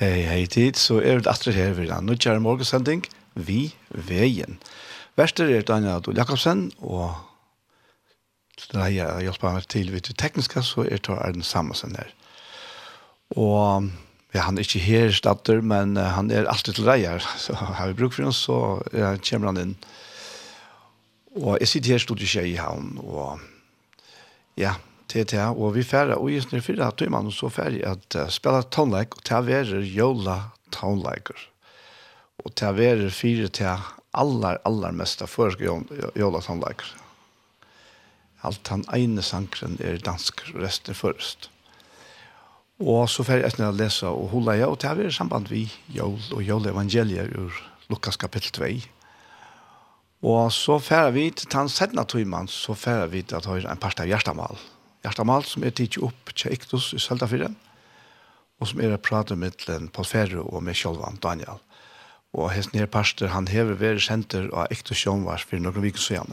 Hei, hei tid, så er det atter her ved den nødgjære morgensending, Vi Veien. Verster er Daniel Adol Jakobsen, og det jeg hjelper meg til vidt tekniske, så er det Arden Samuelsen her. Og ja, han er ikke her stater, men han er alltid til deg her, så har vi bruk for oss, så ja, kommer han inn. Og jeg sitter her stod i Kjei i havn, og ja, TTA, og vi færre, og just nere fyrre hatt man så færre at uh, spela tonleik, og til å være jola tonleiker. Og til å være fire til allar, allar mesta førske jola tonleiker. Alt han ene sankren er dansk, resten først. Og så færre etter å lese og holde jeg, og til å være samband vi jol og jol evangelier ur Lukas kapittel 2. Og så færer vi til tann sedna tøymann, så færer vi til at høyre en part av hjertemål hjertemal som er tidlig opp til Iktus i Søltafyren, og som er å prate med til Paul Ferre og med Kjolvan Daniel. Og hans nere pastor, han hever være senter av Iktus Kjolvars for noen viker så.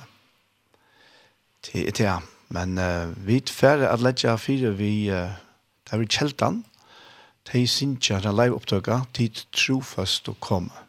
Til etter, men uh, vi færre at ledja fire vi, uh, der vi kjeltan, de sinja, de live opptøkka, tid trofast å komme.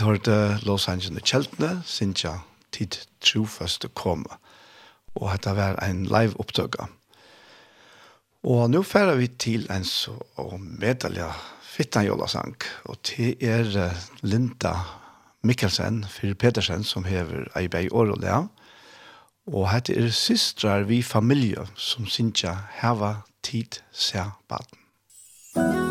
tid hørte Los Angeles kjeltene, Sintja, tid trofast å komme. Og dette var en live opptøkka. Og nå færer vi til en så medelig fittan jolasang. og til er Linda Mikkelsen, Fyr Petersen, som hever ei bei årolea. Og hette er systrar vi familie som Sintja heva tid seg baden. Musikk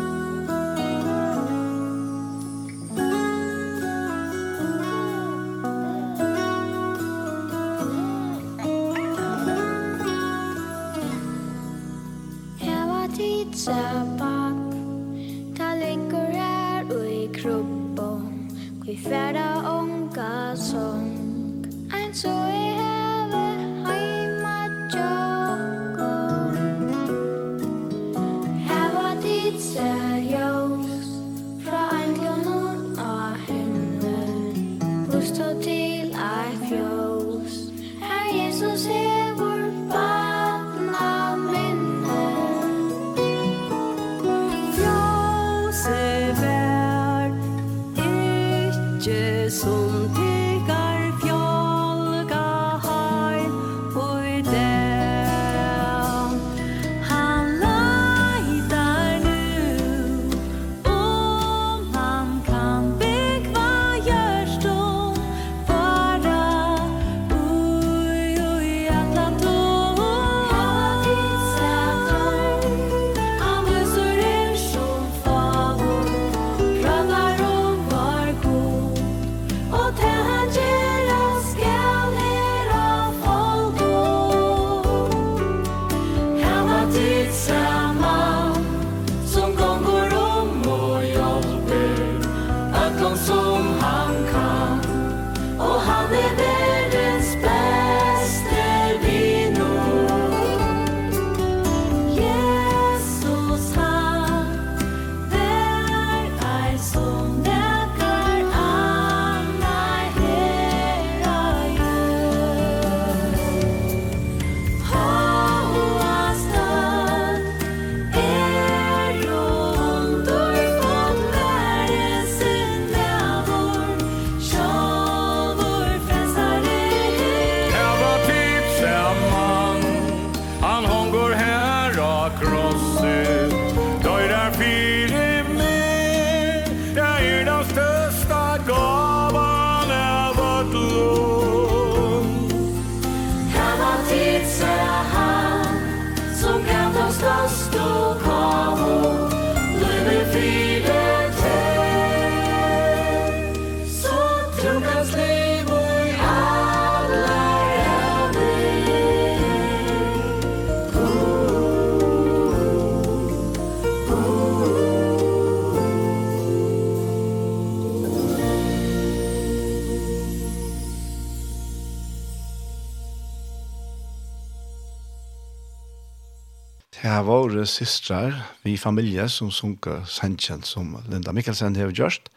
våre systrar, vi familie som sunker sentjen som Linda Mikkelsen har gjort,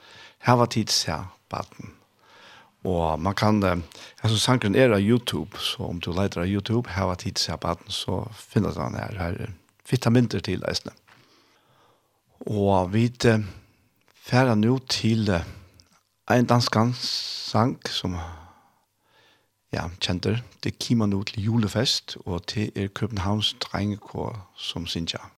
her var tid seg baden. Og man kan, jeg synes sangren er av YouTube, så om du leiter av YouTube, her var tid seg baden, så finner du den her, her vitaminer til eisene. Og vi færer nå til en dansk sang som ja, kjenter. Det kommer nå til julefest, og til er Københavns drengekår som synes jeg.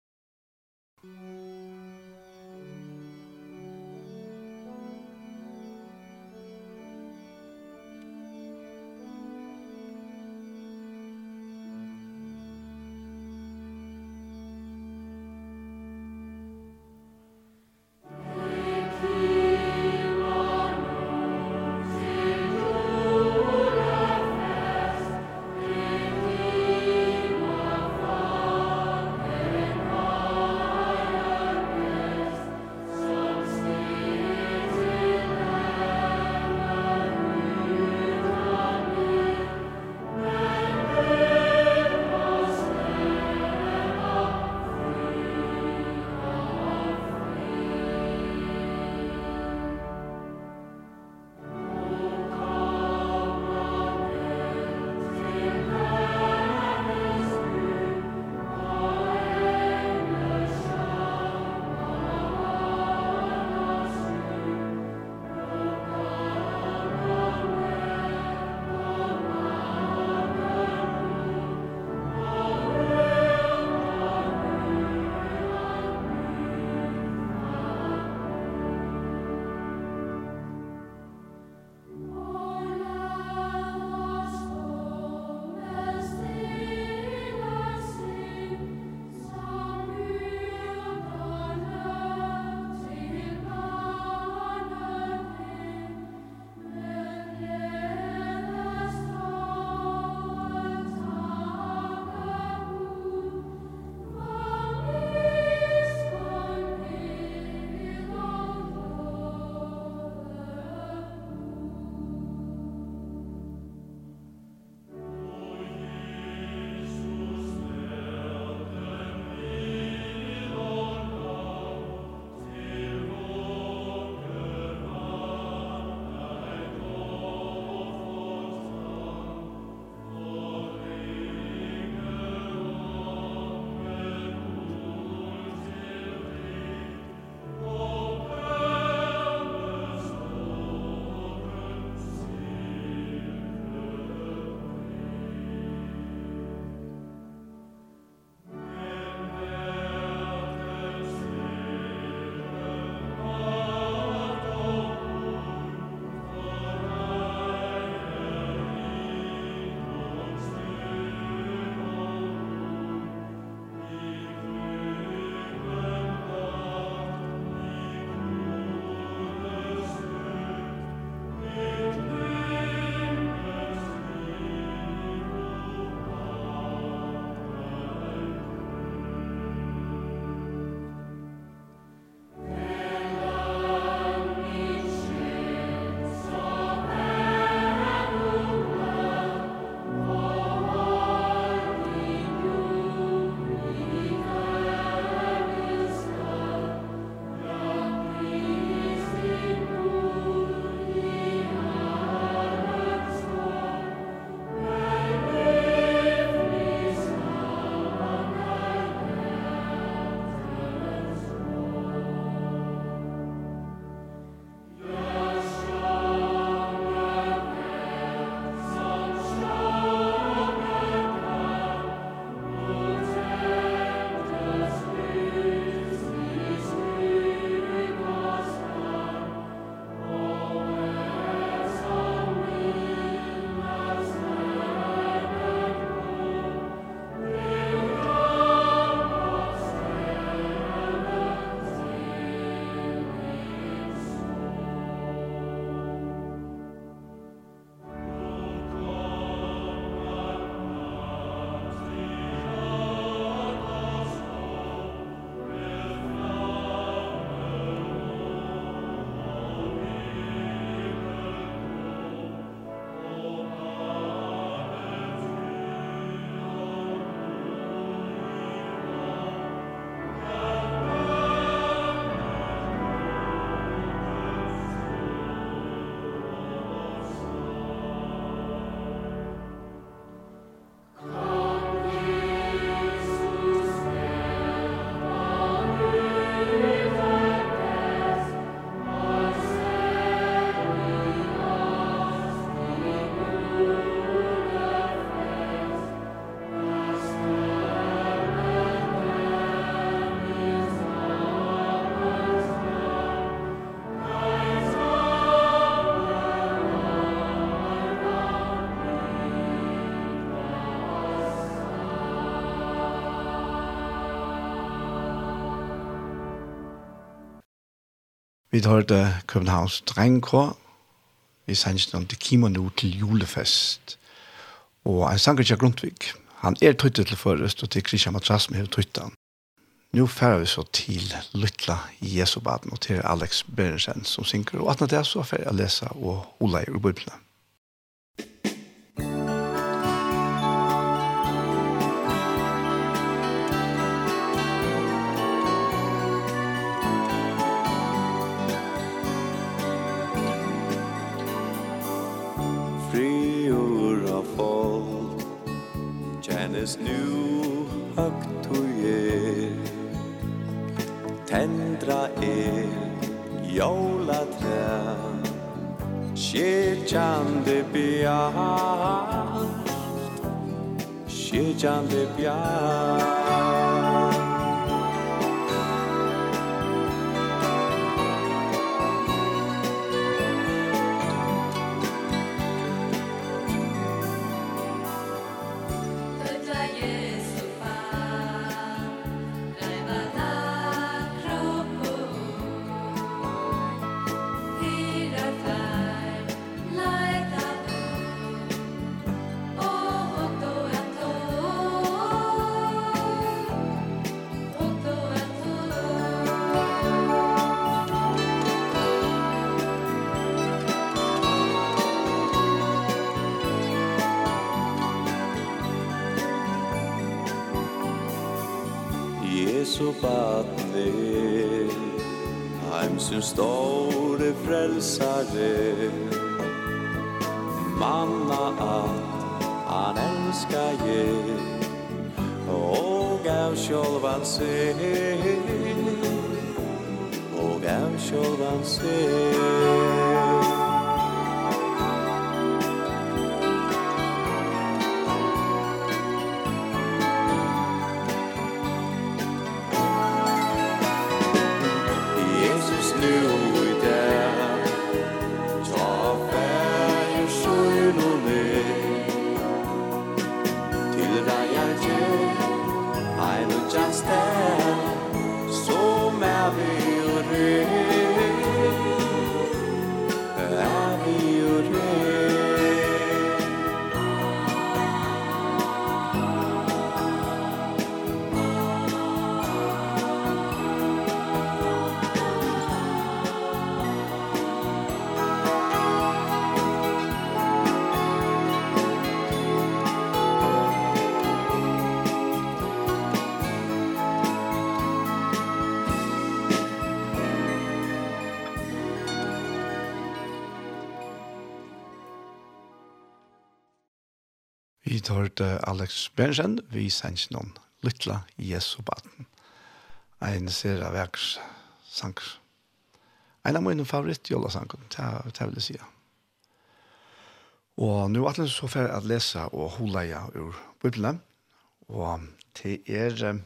Vi hørte Københavns Drengkår. Vi sendte noen til Kima nå til julefest. Og en sanger til Grundtvig. Han er tøytet til forrest, og til Kristian Matras med tøytet Nå færer vi så til Lytla i Jesubaden og til Alex Berensen som synker. Og at det er så færer jeg lese og Ola i Bibelen. minnes nu högt och er. Tendra er jola trä Kyrkjande bjart Kyrkjande bjart sjálvan sig Og av sjálvan sig hørte Alex Bergensen vi sendte noen lytla Jesu baden. En ser av verks sanger. En av mine favoritt jolla sanker, det vil jeg si. Og nå er det så for å lese og holde jeg ur Bibelen. Og til er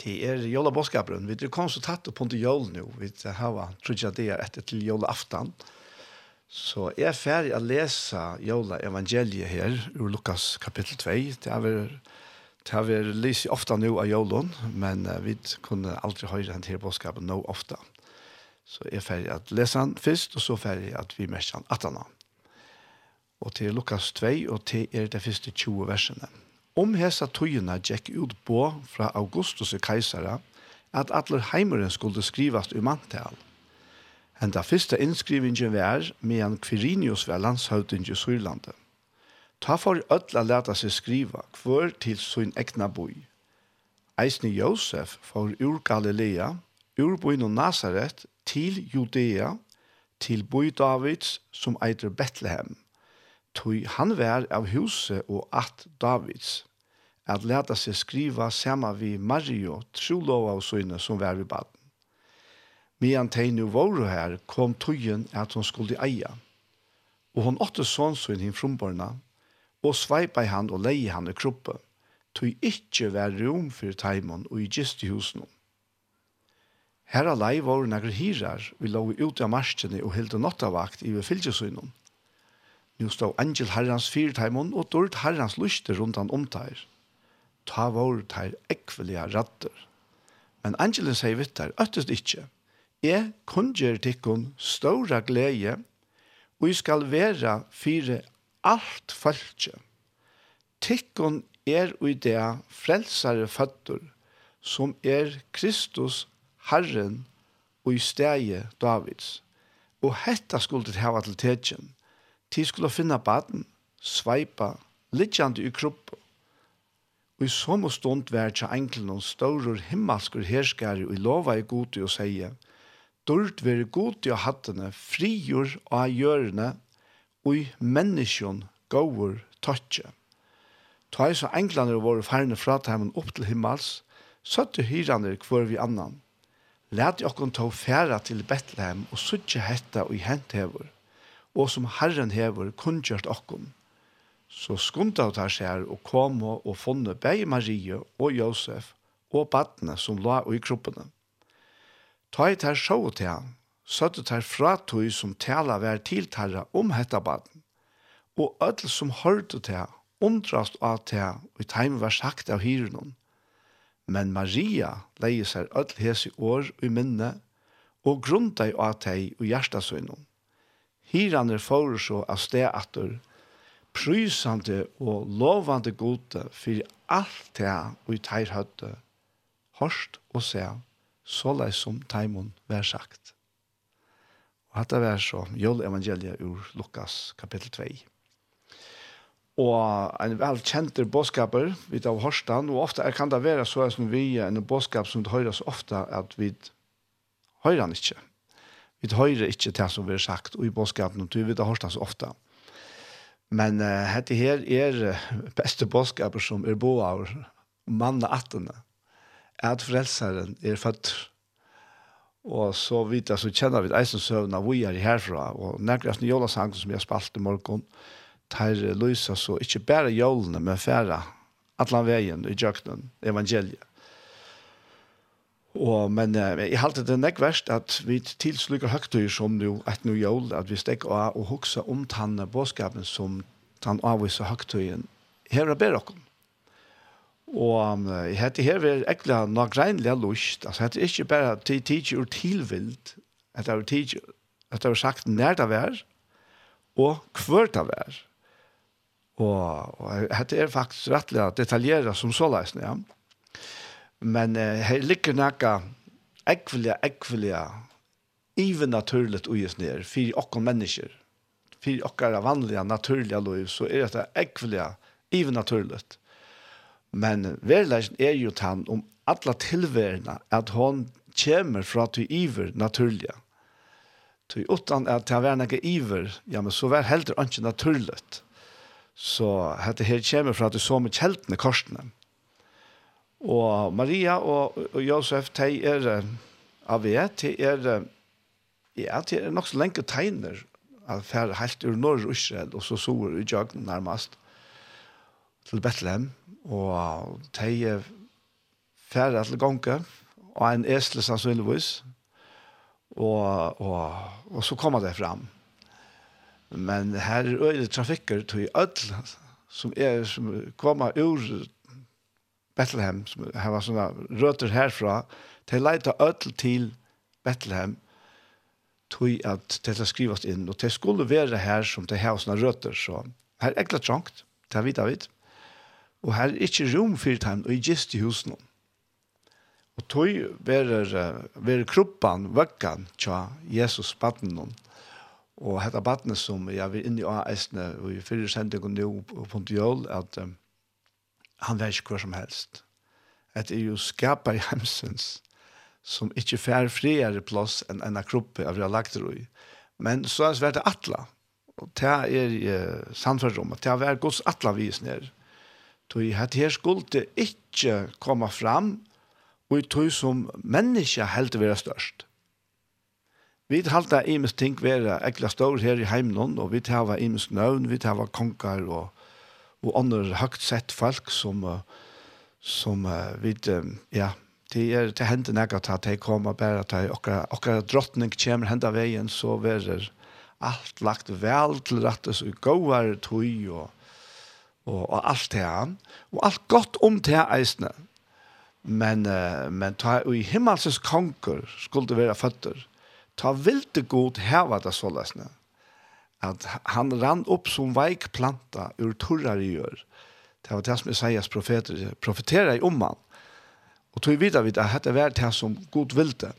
til er jolla boskapen. Vi er konstant tatt opp på joll nå. Vi har trudja det er etter til jolla aftan. Og Så jeg er ferdig å lese Jola evangeliet her, ur Lukas kapittel 2. Det har vært Det har vært lyst ofte nå av Jolon, men uh, vi kunne aldri høre den til bådskapen nå ofte. Så jeg er ferdig at lese han først, og så ferdig at vi merker han at han har. Og til Lukas 2, og til er det første 20 versene. Om hesa tøyene gikk ut på fra Augustus og keisere, at alle heimeren skulle skrivast i manntal – Henda fyrsta innskrivingen var medan Quirinius var landshøvding i Syrlandet. Ta for öll a leta seg skriva hver til sin egna boi. Eisne Josef for ur Galilea, ur boin og Nazaret til Judea, til boi Davids som eitir Bethlehem. Tui han var av huset og at Davids. At leta seg skriva sama vi Mario, trolova og søgne som var i baden medan de nu her, kom tøyen at hun skulle eie. Og hun åtte sånnsyn hin frumborna, og sveipa han og leie han i kroppen, tøy ikkje vær rom for teimon og i gistehusen. Her lei var nagre hirar, vi lå ut av marskjene og hilde nattavakt i fylgjesynen. Nu stod Angel Herrans fyrteimon og dørt Herrans lyste rundt han omtar. Ta var teir ekvelige ratter. Men Angelen sier vittar, øttest ikkje. Jeg kunngjør tikkun ståra glede, og jeg skal være fire alt falskje. Tikkun er ui det frelsare fattur, som er Kristus Herren og i steget Davids. Og hetta skulle det hava til tegjen. Ti skulle finna baden, sveipa, litjande i kroppen. Og i som stund vær til enkelen og stårur himmelskur herskare og lova i gode og seie, Stort veri god i hattene, frigjør av gjørende, og i menneskjon gåur tøtje. Ta i så englene våre færne fra teimen opp til himmels, søtte hyrene hver vi annan. Læt i okkon ta færa til Betlehem og suttje hetta og i hent hever, og som Herren hever kunngjørt okkon. Så skunta av tar seg og kom og funne bei Marie og Josef og badne som la i kroppene. Ta i ter sjå til han, søtte ter fra tog som tala vær tiltarra om hetta baden, og ødel som hørte til undrast av til og i teim var sagt av hyrenon. Men Maria leie seg ødel hese år i minne, og grunda i av teg og hjertasøgnon. Hyrene får så av sted atter, prysande og lovande gode for alt det og i teir høtte, hørst og seg så lei som Taimon vær sagt. Og hatt det vær så, Jøl evangeliet ur Lukas kapittel 2. Og en velkjente bådskaper, vid av Horstan, og ofte kan det være så som vi er en bådskap som det høyres ofte at vi hører han ikke. Vi hører ikke det som vi har sagt, og i bådskapen, og vi vet Horstan så ofte. Men uh, dette her er beste bådskaper som er bo av manna attene at frelseren er født. Og så vidt jeg, så kjenner vi eisen søvn av vi er herfra, og nærkast nye jolasangen som jeg spalt i morgen, tar Luisa så ikke bare jolene, men færre, atlan veien i jøkkenen, evangeliet. Og, men eh, jeg halte det nekk verst at vi tilslukker høgtøy som nu, et nu jol, at vi stek av og huksa om tanne båskapen som tann avviser høgtøyen. Her er bedre okkur. Og jeg heter her er egentlig nok regnlig lust. Altså, jeg heter ikke bare til tidsje og tilvild. At jeg har tidsje, at det har sagt nær det vær, og hver det vær. Og, og jeg heter er faktisk rettelig detaljeret som så leisende, ja. Men eh, her ligger noe ekvelige, ekvelige, even naturligt uges ned, for okken mennesker. For okkara vanlige, naturlige liv, så er dette ekvelige, even naturligt. Men verleisen er jo tann om alla tilværna at hon kommer fra til iver naturliga. Til utan at det var noe iver, ja, men så var heller ikke naturligt. Så dette her kommer fra til så med kjeltene korsene. Og Maria og, og Josef, de er av vet, de er ja, de er nok så lenge tegner at færre helt ur norr Israel og så sover i jøgnen nærmest til Bethlehem og de færre til gongen, og en esle sannsynligvis, og, og, og så kommer det fram. Men her er øyne trafikker til ødel, som, er, som kommer ur Bethlehem, som her var sånne røter herfra, til leita ødel til Bethlehem, tog at det skrivast inn, og det skulle være her som det har sånne røter, så her er egentlig trangt, det har vi da vidt. Og her er ikke rom for dem, og i gist i husen. Og tog verer, verer kroppen, vøkken, tja, Jesus baden. Og hette baden som jeg vil inn i AS-ne, og i fyrre sendingen nå på Pontiol, at um, han vet ikke hva som helst. At det er jo skapet i hemsens, som ikke fær friere plass enn en av kroppen av vil lagt det i. Men så er det atla, og det er uh, samfunnet om, at det er gods atla vis nere Tui at her skulle ikkje komme fram og tui som menneske held vera størst. Vi halda imes ting vera ekla stor her i heimnon, og vi hava imes nøvn, vi hava konkar og, og andre høgt sett folk som, som vi, ja, det er til hende nekka ta, de kommer bare til okkar okkar drottning kommer henda veien, så verer alt lagt vel til rettes og gåar tui og og, og alt det her, og alt godt om det eisene. Men, uh, men ta, i himmelses konger skulle det være føtter, ta vilde god heva det så løsne. At han rann opp som veik planta ur torrar i gjør. Det var det som Isaias profeter, profeterer i om han. Og tog videre vidt at dette var det som god vilde.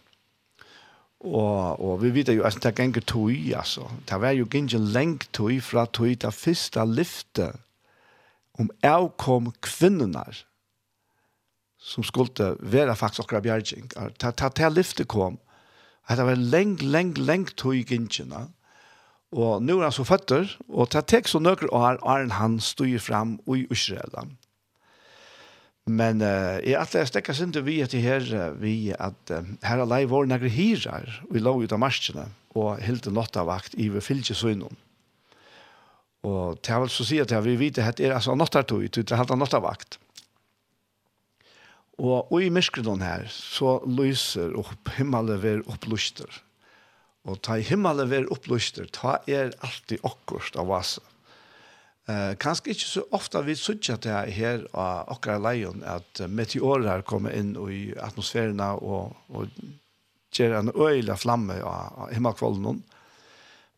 Og, og vi vet jo at det ganger tog, altså. Det var jo ganger lengt tog fra tog til første lyftet om avkom kvinnenar som skulle være faktisk akkurat bjergjeng. Ta, ta, ta lyfte kom. At det var leng, leng, leng tog gynnsjene. Og nå er han så føtter, og ta tek så nøkker år, åren han stod fram i Israel. Men uh, jeg at jeg stekker sin til vi etter her, vi at uh, her alene var nægre hirar, vi lå ut av marskene, og helt en lottavakt i ved fylkesøgnen. Og det er vel så si at vi vet at det er altså nattartøy, det er halvt nattarvakt. Og, og i myskredon her, så lyser opp, himmelen ved oppluster. Og ta himmelen ved oppluster, ta er alltid okkurst av vasa. Eh, kanskje ikke så ofte vi sutja det her av akkurat leion, at meteorer kommer inn i atmosfærene og, og gjør en øyla flamme av, av himmelkvollen.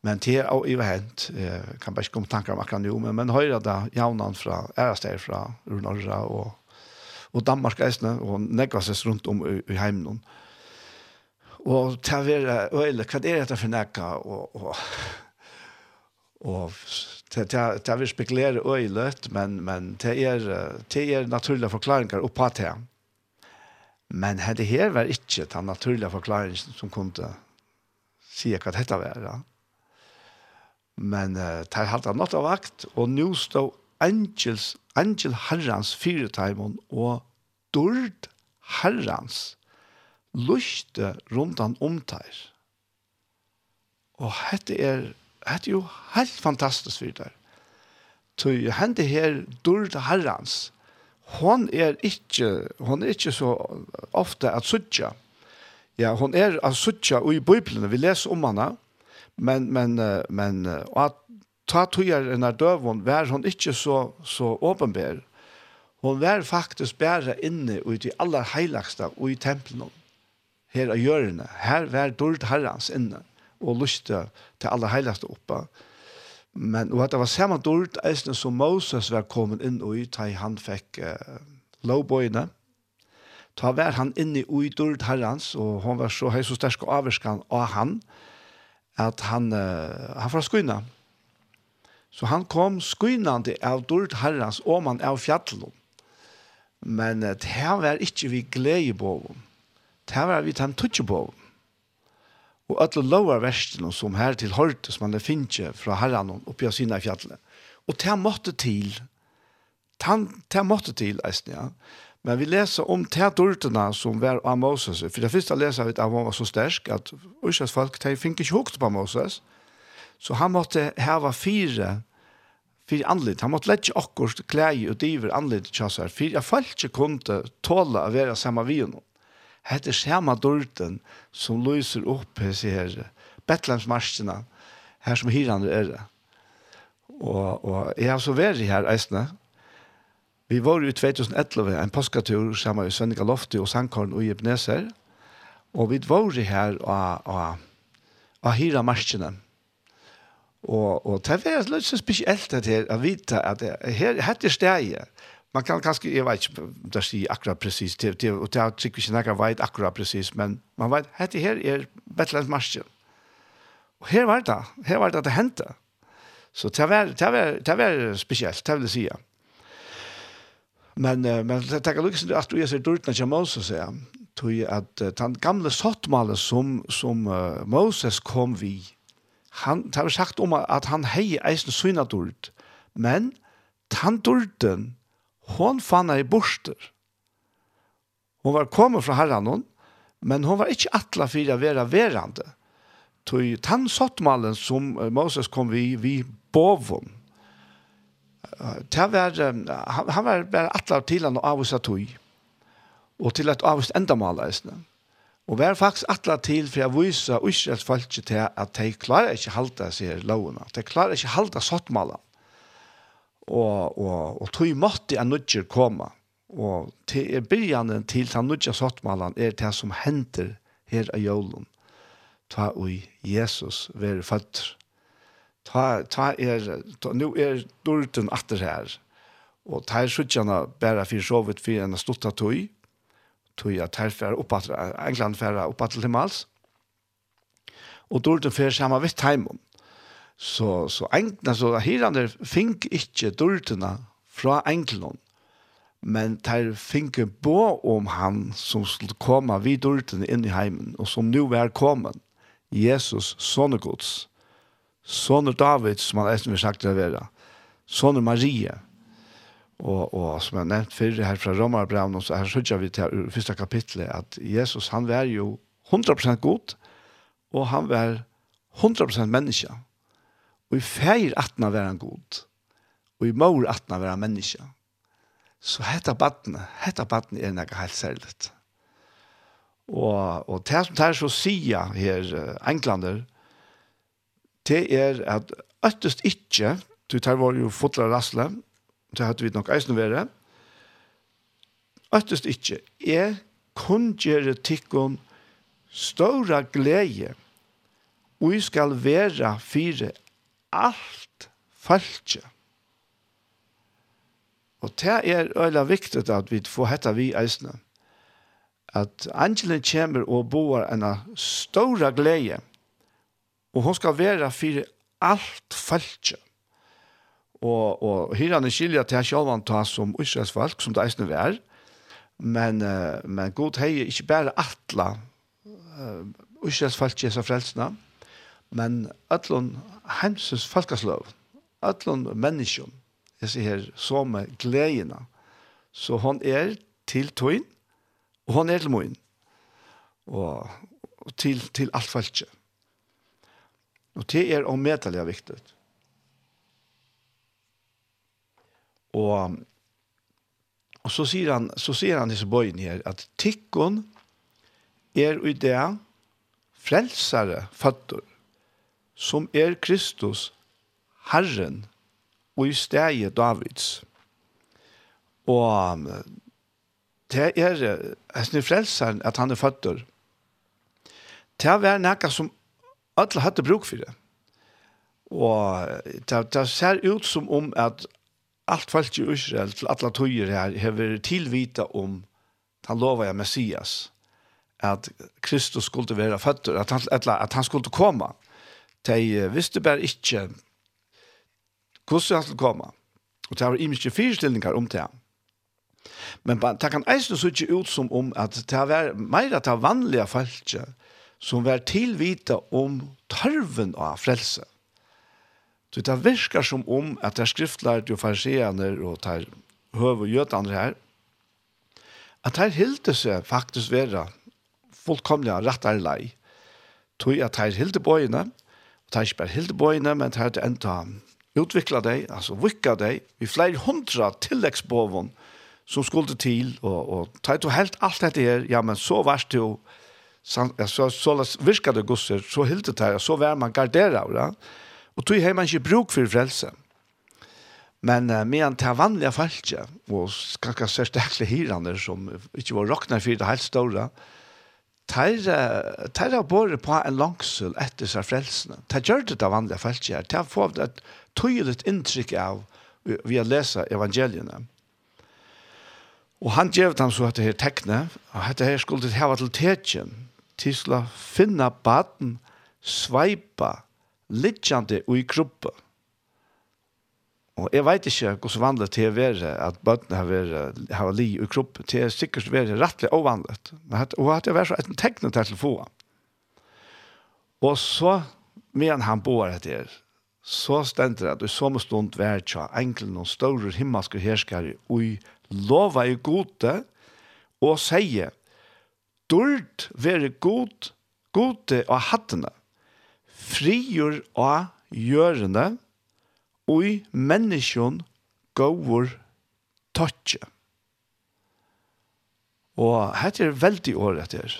Men det er jo hent, eh, kan bare ikke komme tanker om akkurat nå, men, men høyre da javnene fra, ærestegn fra Norra og, og Danmark eisne, og negvases rundt om i, i heimen. Og til å være øyne, hva er dette for nekka? Og, og, og til, til, til å være spekulere øyne, men, men til er, til er naturlige forklaringer oppa til. Men det her var ikke den naturlige forklaringen som kunne si hva dette var. Ja. Men uh, tar halta natt av vakt, og nå stod angels, angel herrans fyretaimon og dord herrans luste rundt han omtar. Og hette er, hette jo helt fantastisk fyrir der. Tøy hente her dord herrans, hon er ikke, hon er ikke så ofte at suttja. Ja, hon er at suttja, og i bøyplene, vi leser om henne, Men, men, men, og at ta tøyer en av døvun, vær hon ikkje så, så åpenbær. hon vær faktisk bæra inne ut i aller heilagsta og i tempelen her av hjørne. Her vær dårlig herrens inne og lyste til aller heilagsta oppa. Men og at det var samme dårlig eisne som Moses var kommet inn og ut, han fikk uh, lovbøyene. Ta vær han inne i dårlig herrens, og hon var så høy så sterk og averskan av han. Og at han, uh, han fra Skøyna. Så han kom skynande av dårlig herrens og man av fjallet. Men uh, det her var ikke vi glede på. Det var vi den tøtje på. Og alle lover verstene som her til hørte som han finner fra herren oppi av sine fjallet. Og det måtte til. Det måtte til, eisen, ja. Men vi leser om tätorterna som var av Moses. For det første leser vi at han var så stärsk at Ursas folk de fick inte hukt på Moses. Så han måtte häva fire, fire anlit. Han måtte lette akkurat klei og diver anlit tjassar. För jag fall inte kunde tåla att vara samma vid honom. Det är samme dörten som lyser upp här Betlemsmarskene, her som hyrande er det. Og, og jeg har så vært her, i Vi var i 2011 en påskatur sammen med Svennika Lofti og Sankorn og Ibneser. Og vi var her og, og, og hyra marskene. Og, og det var litt så spesielt at her, vet at her, her er stedet. Man kan kanskje, jeg vet ikke om det sier akkurat precis, det, det, og det er sikkert ikke noe vet akkurat precis, men man vet, dette her er Betlehems marsjen. Og her var det, her var det at det hendte. Så det var, det var, det var spesielt, det vil jeg sige. Men men det tar lukkast at du ser dult när Moses är tog uh, han gamla sottmalen som som Moses kom vi han har sagt om at han hei eisen syndadult men tandulten hon fann i borster hon var kommet fra herren men hon var ikkje atla fyrir a vera verande Tui tann sottmalen som Moses kom vi vi bovon det var, han var bare atler til han og avvist tog, og til at avvist enda maler, og var faktisk atler til for å vise Israels folk til at de klarer ikke halte seg lovene, de klarer ikke halte sottmalene, og, og, og tog måtte en nødger komme, og til er byrjanen til den nødger sottmalene er det som henter her av jølen, ta og Jesus være født, ta, ta er, ta, nu er dulten atter her, og ta er suttjana bæra fyrir sovet fyrir enn stutta tøy, tøy at her fyrir oppatra, England fyrir upp til mals, og dörten fyrir sama vitt heimun. Så, så, engna, så hirande fink ikkje dörtena fra England, men ter finke bo om han som skulle komme vid dörten inn i heimen, og som nu er kommet, Jesus, sonne Guds. Sånne David, som han eisen vi sagt det være. Sånne Marie. Og, og som jeg nevnt før her fra Romarbrevn, så her sørger vi til første kapitlet, at Jesus, han var jo 100% god, og han var 100% menneske. Og i feir atna var han god, og i mor atna var han menneske. Så hetta battene, hetta battene er nekka helt særligt. Og, og det som det er så sier her, englander, det er at øttest ikke, du tar var jo fotla rasle, det hadde vi nok eisen være, øttest ikke, er kungjere tikkun ståra glede, og vi skal være fire alt falskje. Og det er øyla viktig at vi får hette vi eisene. At angelen kommer og boar en stora glede, Og hon skal være fyrir alt falskje. Og, og her han er skilja til sjálvan ta som Israels folk, som det eisne vær. Men, uh, men god hei er ikke bare atla uh, Israels folk jesa frelsna, men atlon heimsens folkasløv, atlon menneskjum, jeg sier her, som er. Så hon er til tøyn, og hon er til moin. Og, og til, til alt falskje. Og det er omedelig viktig. Og, og så sier han, så sier han disse bøyen her, at tikkun er i det frelsere føtter, som er Kristus, Herren, og i stedet Davids. Og det er, er frelseren at han er føtter. Det er noe som alle hadde bruk for det. Og det, det ser ut som om at alt folk i Israel til alle tøyer her har tilvita om han lover jeg Messias at Kristus skulle være føtter, at han, at han skulle komme de visste bare ikke hvordan han skulle komme og det var imiske fyrstillinger om det men det kan eisen så ikke ut som om at det var mer at det vanlige folket som var tilvita om tarven av frelse. Så det virker som om at det er skriftlærte og fariseaner og tar høv og gjøtandre her, at her hilde seg faktisk være fullkomlig rettere lei. Tog at her hilde bøyene, og tar ikke bare hilde bøyene, men det er det enda utvikla deg, altså vikka deg, vi flere hundra tilleggsbåven som skulle til, og, og tar to helt alt dette her, ja, men så var det jo, så, så virka det gusser, så hilde det her, så var man gardera va. Og tog har man ikke bruk for frelse. Men uh, medan det vanliga falske, og kanskje særstakle hirene som ikke var råkna for det helt store, tar av bor på en langsel etter seg frelsene. Tar gjør det av vanliga falske her. Tar få et tydelig inntrykk av vi har lesa evangeliene. Og han gjør dem så at det her tekne, at det her skulle det hava til tetjen, til å finne baden, sveipa, littjande og i gruppe. Og jeg vet ikke hvordan vanlig til å være at bøttene har, vært, har li i gruppe. Til å sikkert være rettelig ovanlig. Og at det var så et tegn til telefonen. Og så, medan han bor etter, så stender det at i samme stund vær tja enkelen og større himmelske herskere og lova i gode og sier dult være god, gode og hattene, frigjør og gjørende, og i menneskjon gåur tøtje. Og hette er veldig året her.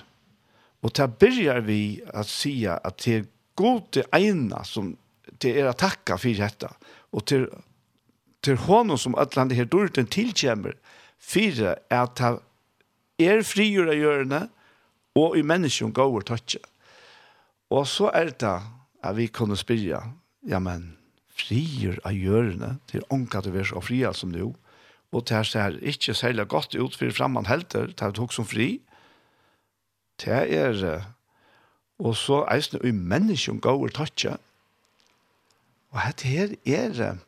Og til begynner vi å si at det er god til eina som det er å takke for dette, og til, til hånden som alle her dårlig tilkjemmer, fire er at det er frigjør av hjørne, og i menneskjen går og tøtje. Og så er det at vi kunne spyrja, ja, men frigjør av hjørne til ånka til vi vers og fria som nå, og det ser ikke særlig godt ut for fremman helter, det er tok som fri, det er, og så eisne i menneskjen går og tøtje, og dette her er,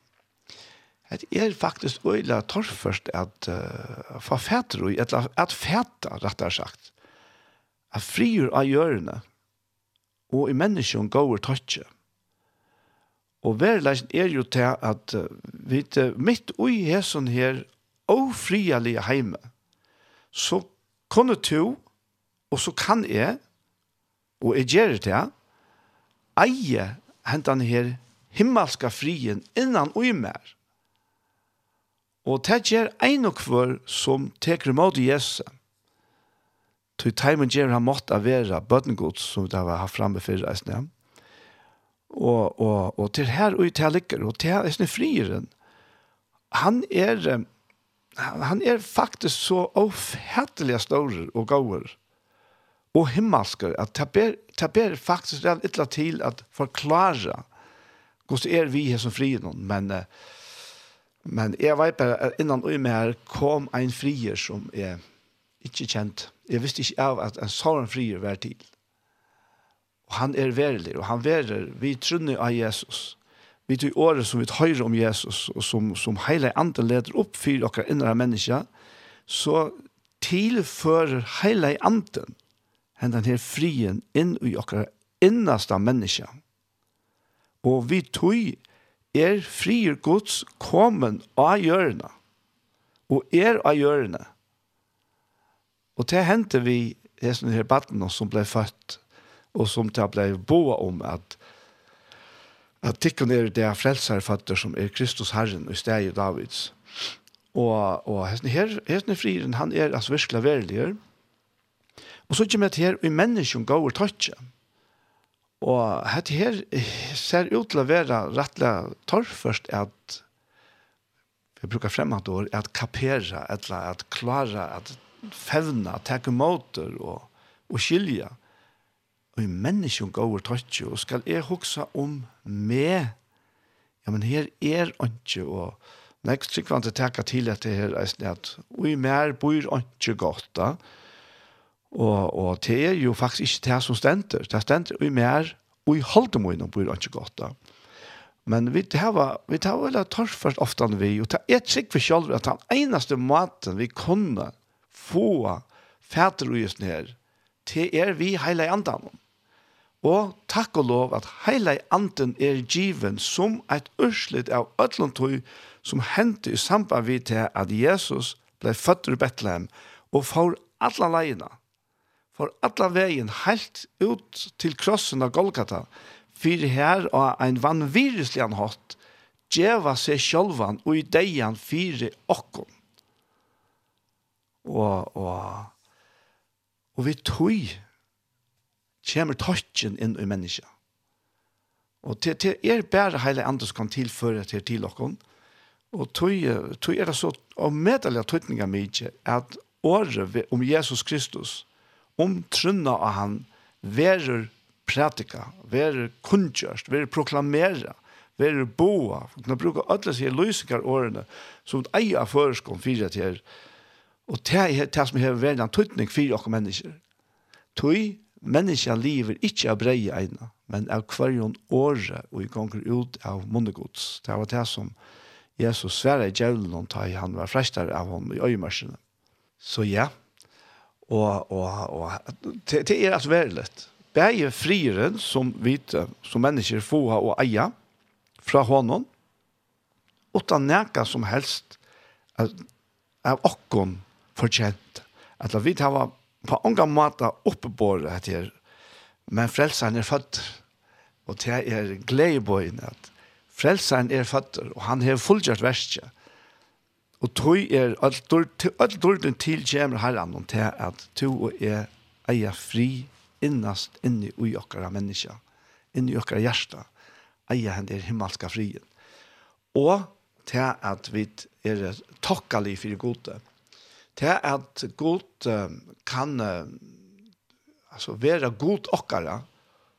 Det er faktisk øyla torrførst at uh, få fæter og at, at fæta, rettere sagt, at frigjør av hjørne og i menneskjen går tøtje. Og verleisen er jo til at uh, vi, mitt ui hesson her og frialige heime, så kunne to, og så kan jeg, og jeg gjør det til, eie hentan her himmelska frien innan ui mer Og det gjør ein og hver som teker imot Jesus. Til teimen gjør han måtte være bøttengods som det var haft fremme for reisene. Og, og, og til her og til lykker, og til her er frieren. Han er, han er faktisk så ofhettelig stor og gåer og himmelsker, at det ber, det ber faktisk det er litt til at forklare hvordan er vi her som frieren, men uh, Men jeg vet bare at innan og med her kom en frier som er ikke kjent. Jeg visste ikke av at en sånn frier var til. Og han er verlig, og han verer. Vi trunner av Jesus. Vi tog året som vi hører om Jesus, og som, som hele andre leder opp for dere innere mennesker, så tilfører hele andre henne denne frien inn i dere innerste mennesker. Og vi tog er frier Guds kommen av hjørnet, og er av hjørnet. Og det hendte vi i sånne her baden som ble født, og som det ble boa om at at tikkene er det frelserføtter som er Kristus Herren og i Davids. Og, og hesten her, hesten frieren, han er altså virkelig verligere. Og så kommer det her, og i menneskene går tøtje. Mm Og dette her ser ut til å være rettelig torrførst at vi brukar fremmede ord, at kapere, eller at klare, at fevne, at takke måter og, og skilje. Og i menneskjon går og tøtje, og skal jeg huske om meg. Ja, men her er ikke, og nekst sikkvante teka til etter her, at og i mer bor ikke godt da, Og, og det er jo faktisk ikke det som stender. Det stender jo mer, og i holde må innom bor det ikke godt da. Men vi tar vi tar vel torfast ofte enn vi, og det er sikkert for selv at den eneste maten vi kunne få fæter og just ned, det er vi hele andan. Og takk og lov at hele anden er given som et urslit av ødlantøy som hendte i samband vi til at Jesus ble født i Bethlehem og får alle leiene for alla vegin helt ut til krossen av Golgata, for her og ein vanviruslig han hatt, djeva seg sjølvan og i deian fire okkom. Og, og, og vi tog kommer tøtjen inn i menneska. Og til, til er bare heile andre som kan tilføre til til okkom, og tog, tog er det så avmedelige tøtninga mykje at året om Jesus Kristus om trunna av han, verer pratika, verer kundkjørst, verer proklamera, verer boa, for kunne bruka alle sine lysikar årene, som eier av føreskom fyra til her, og det er det som har vært en tøytning for oss mennesker. Tøy, mennesker lever ikke av breie eina, men av hverjon åre, og i gonger ut av munnegods. Det var det som Jesus sverre i djevelen, i han var frestar av hon i øymarsene. Så ja, og og og det er altså veldig bæje friren som vi som mennesker få ha eia fra från honom utan näka som helst av okkon fortjent. At vi tar på unga måter det her, men frelseren er født. Og det er gledebøyen at frelseren er født, og han har fullgjort verset. Og tog er alt dårlig til kjemer herren om til at to og er eier fri innast inni ui okkara menneska, inni okkara hjärsta, eier henne er himmelska frien. Og til at vi er tokkali for gode. Til at god kan altså, være god okkara,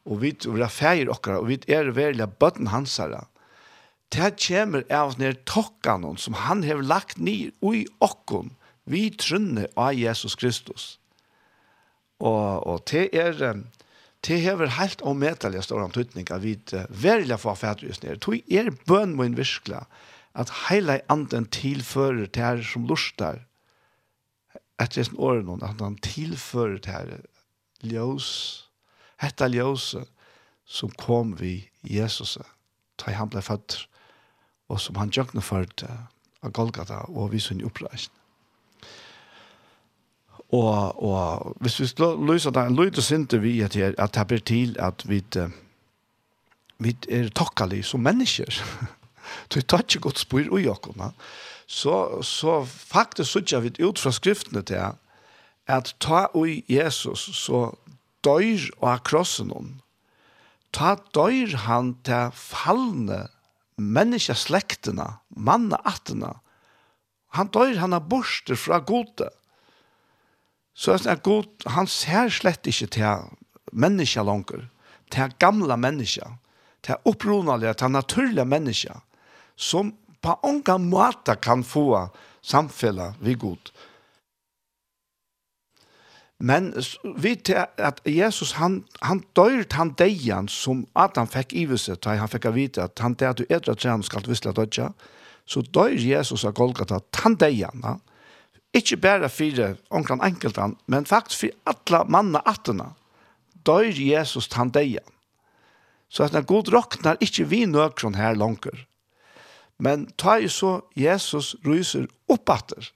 og vi er feir okkara, og vi er velja bøtten hansara, det kommer av ned tokkan som han har lagt ned i okkon vi trunne av Jesus Kristus. Og, og det er det hever helt omedelig stor antydning av vidt verilig for fædrøs ned. Det er bøn må innvirkla at heile anden tilfører til her som lustar etter sin åren at han tilfører til her ljøs, hette ljøse som kom vi Jesus ta han ble født og som han gjøkne ført av Golgata og vi sin oppreisen. Og, og hvis vi løser det, løser sinte vi at, at det blir til at vi, vi er takkelige som mennesker. Du tar ikke godt spyr ui åkene. Så, så faktisk sitter vi ut fra skriftene til at ta ui Jesus så døyr av krossen hon. Ta døyr han til fallne menneska slekterna, manna attene, han dør, han er borster fra gode. Så jeg god, han ser slett ikke til menneska langer, til gamla menneska, til opprunalige, til naturlige menneska, som på ånga måte kan få samfella vi god. Men vi til at Jesus, han, han dør han deian som Adam fikk i seg, da han fikk å vite at han at du etter at han skal visle dødja, så dør Jesus av Golgata, han deian, ja. Ikke bare fire omkring enkeltan, men faktisk for alle manna attena, dør Jesus han deian. Så at den god råkner ikke vi nøkron her langer. Men ta jo så Jesus ryser oppatter,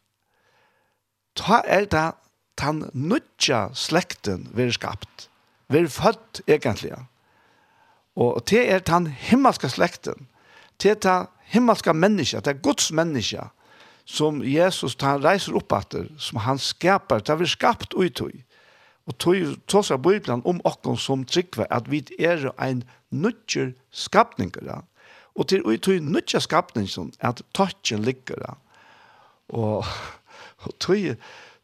ta er det tan nutja slekten ver skapt. Ver født egentlig. Og det er tan himmelska slekten. Det er den himmelska menneska, det er Guds menneska som Jesus tar reiser upp efter, som han skapar, det vi skapt ut i. Og tog tog seg Bibelen om okken som tryggve, at vi er en nødger skapninger. Og til ut i nødger skapninger, at takken ligger. Og, og tog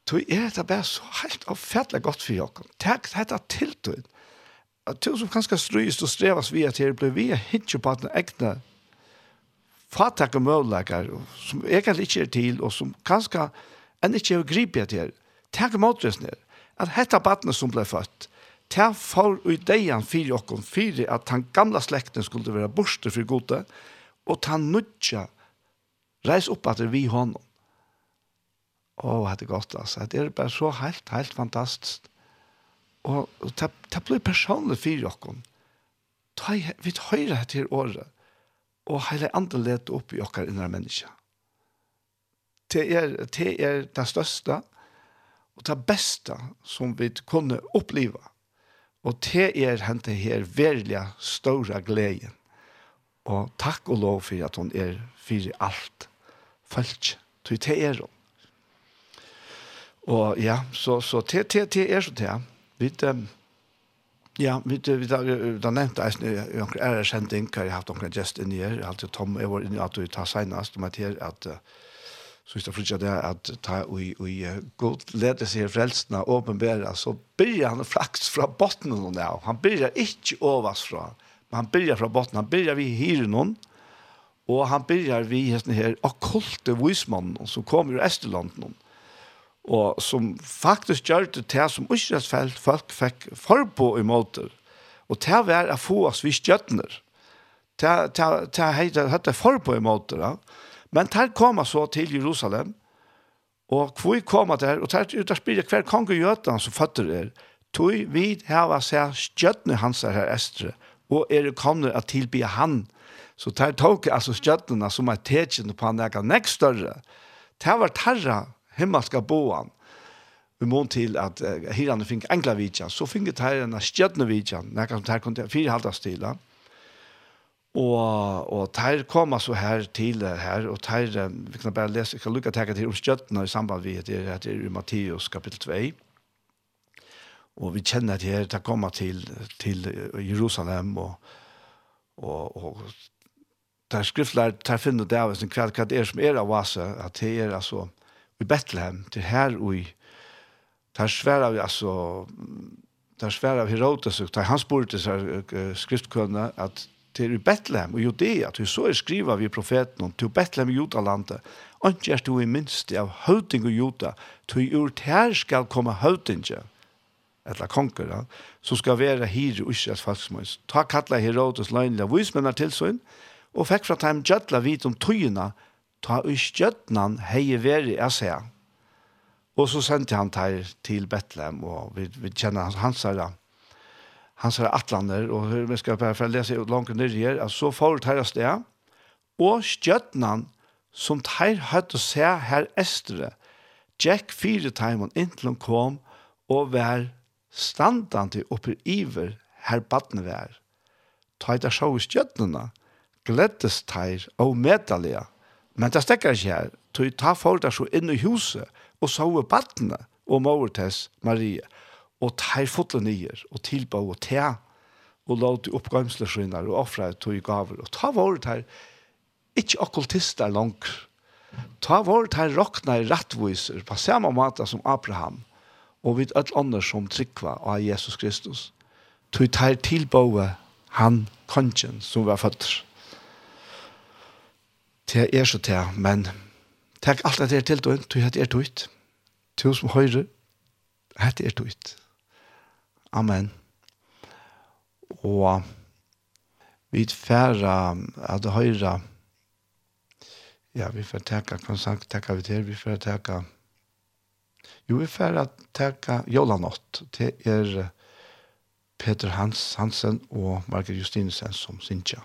Tog er det bare så helt og fettelig godt for jokken. Takk dette tiltøyen. At du som kanskje strøyest og strevast via til blir vi hitje på at den egne fatak og møvleikar som egentlig ikke er til og som kanskje enn ikke er gripet til. Takk motresner at dette badene som ble født ta for i deian fyrir okkon fyrir at han gamla slekten skulle være borste for gode og ta nudja reis opp at vi honom Åh, oh, det er godt, altså. Det er bare så helt, helt fantastisk. Og, og det, det blir personlig for dere. Ta, vi hører til året, og hele andre leder opp i dere innre mennesker. Det er det, er det største, og det beste som vi kunne oppleve. Og det er hente her veldig store gleden. Og takk og lov for at hun er for alt Følg Så det er hun. Og ja, så, så te, te, te er så te. Vi, ja, vi, vi, vi har nevnt eisen i noen æresending, har jeg haft noen gjest inni her, jeg har alltid Tom, jeg var inni at du tar senest om at her, at så hvis det flytja det at ta ui, ui god lede seg i frelsene åpenbæra, så byrja han flaks fra botnen av det. Han byrja ikke ovas fra, men han byrja fra botnen, han byrja vi hyrer noen, og han byrja vi hesten her okkulte vismannen som kommer ur Esterlanden, og som faktisk gjør det til som Israelsfelt folk fikk forbo i måter. Og til var å få oss vi skjøttner. Til hette forbo i måter. Ja. Men til kom så til Jerusalem, og hvor kom der, og til ut og hver kong i Jøtland som føtter er, tog vi hava seg skjøttner hans her estre, og er kommer å tilby han. Så til tok altså skjøttnerne som er tekjene på han er nekst større. Til var tarra himmelska boan vi mån til at uh, hirane fink enkla vidja, så fink det her en stjødne vidja, nekka som her kom til fire halda stila, og, og ter koma så her til her, og ter, vi kan bare lese, jeg kan lukka teka til om stjødne i samband vi heter, heter i Matteus kapittel 2, og vi kjenner at her, det koma til, til Jerusalem, og, og, og der skriftlar, der finner det av, hva det er som er av oss, at det er altså, i Bethlehem, til her og i der sværa vi altså der sværa vi Herodes og han spurte seg skriftkønne at til i Bethlehem og Judea til så er skriva vi profeten om til Bethlehem i Judalandet og ikke er du i minste av høvding og Juda til ur her skal komme høytinge eller konger som skal være her i Israels falskmøys ta kattla Herodes løgnlige vismennar tilsyn og fikk fra dem jødla vit om tøyene ta uskjøtnan hei veri jeg ser. Og så sendte han der til Betlehem, og vi, vi kjenner hans, hans herre, hans herre atlander, og vi skal bare for å lese ut langt ned her, at så får det her sted, og skjøtnan som teir høyt å se her estere, Jack fire timen inntil han kom, og vær standande oppe iver her badne vær. Ta i det sjå i skjøtnene, gledes teir og medalega. Men det stekker ikke her. Du tar folk der så inn i huset, og så er og mor tess Maria, og tar fotlen nyer, og tilbå og te, og låt oppgømsleskynder, og offre tog gaver, og ta vårt her, ikke okkultister langt. Ta vårt her råkna i rettviser, på samme måte som Abraham, og vid alt andre som trykva av Jesus Kristus. Tog tar tilbå han kongen som var født til er så til, men takk alt at det er til døgn, du, at det er tøyt. Du som høyre, at det er tøyt. Amen. Og vi færre at det høyre, ja, vi får takka, kan sagt, takka vi til, vi får takka, jo, vi får takka Jolanott, til er Peter Hans, Hansen og Margaret Justinsen som sinja.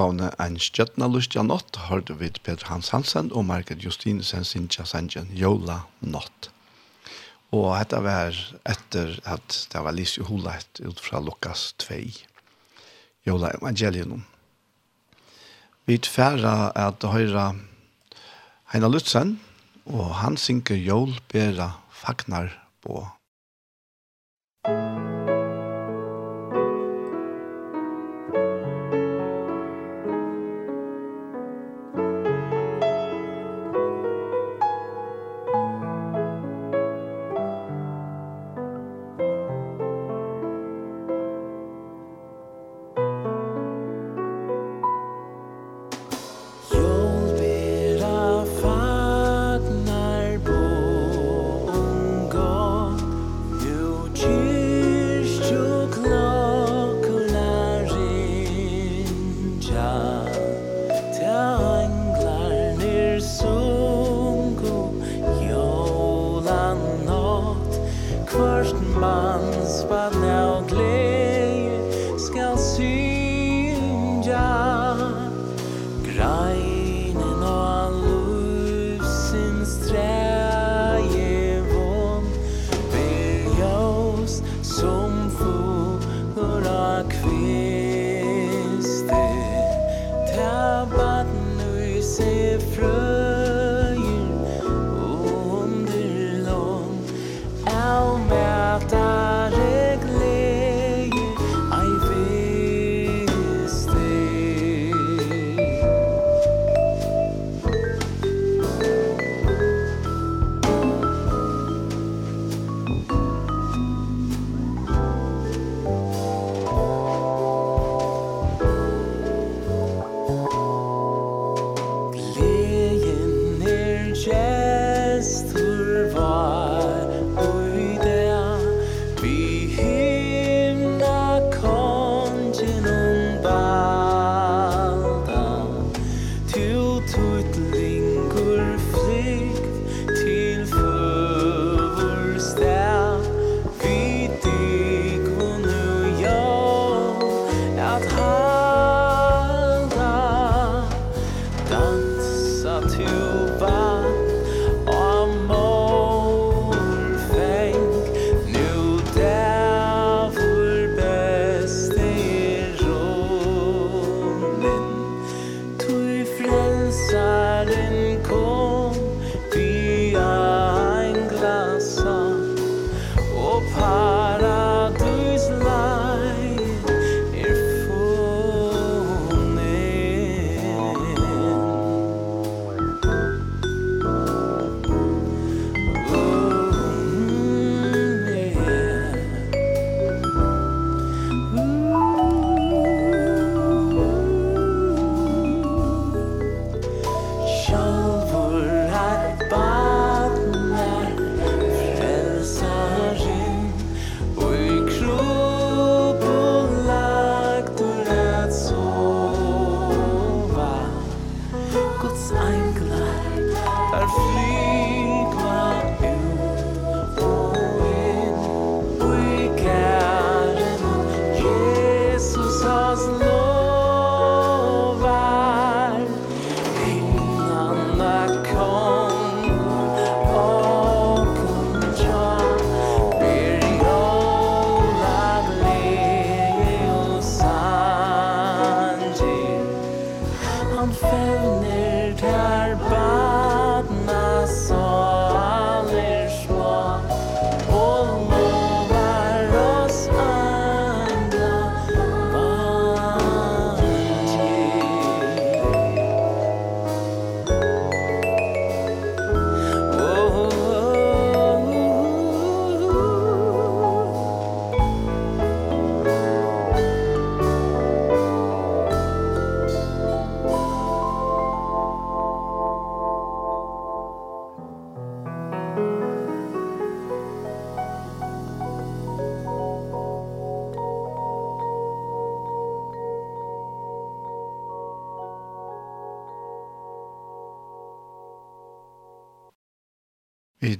utgavene «Ein stjøttende lyst til nått har du vidt Peter Hans Hansen og Margaret Justinsen sin tjasengen Jola Nått. Og dette var etter at det var Lise Holet ut fra Lukas 2. Jola Evangelium. Vi tverra at høyra Heina Lutzen, og han synker Jol Bera Fagnar på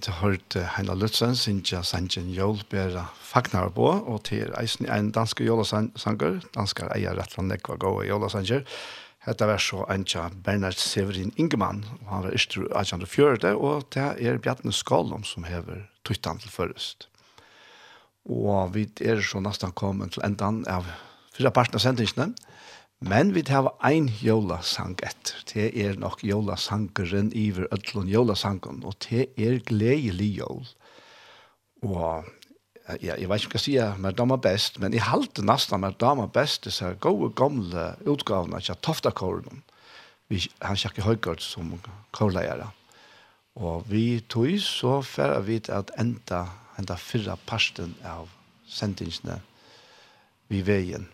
vidt hørt Heina Lutzen, Sintja Sanjen Jol, Bera Fagnar på, og til eisen en danske jolasanger, danskar eier rett og Nekva gode jolasanger. Hette var så Anja Bernard Severin Ingemann, og han var istru 1804, og det er Bjartne Skålom som hever tuttan til først. Og vi er så nesten kommet til endan av fyra parten av sendingene, Men vi tar ein jólasang etter. Det er nok jólasangeren iver ødlun jólasangen, og det er gledelig jól. Og ja, jeg vet ikke hva jeg sier, men dama best, men jeg halte nesten med dama best disse gode gamle utgavene av Toftakåren. Vi, han ikke høygård som kårleiere. Og vi tog så før vi til at enda, enda fyrre parsten av sendingsene vi veien.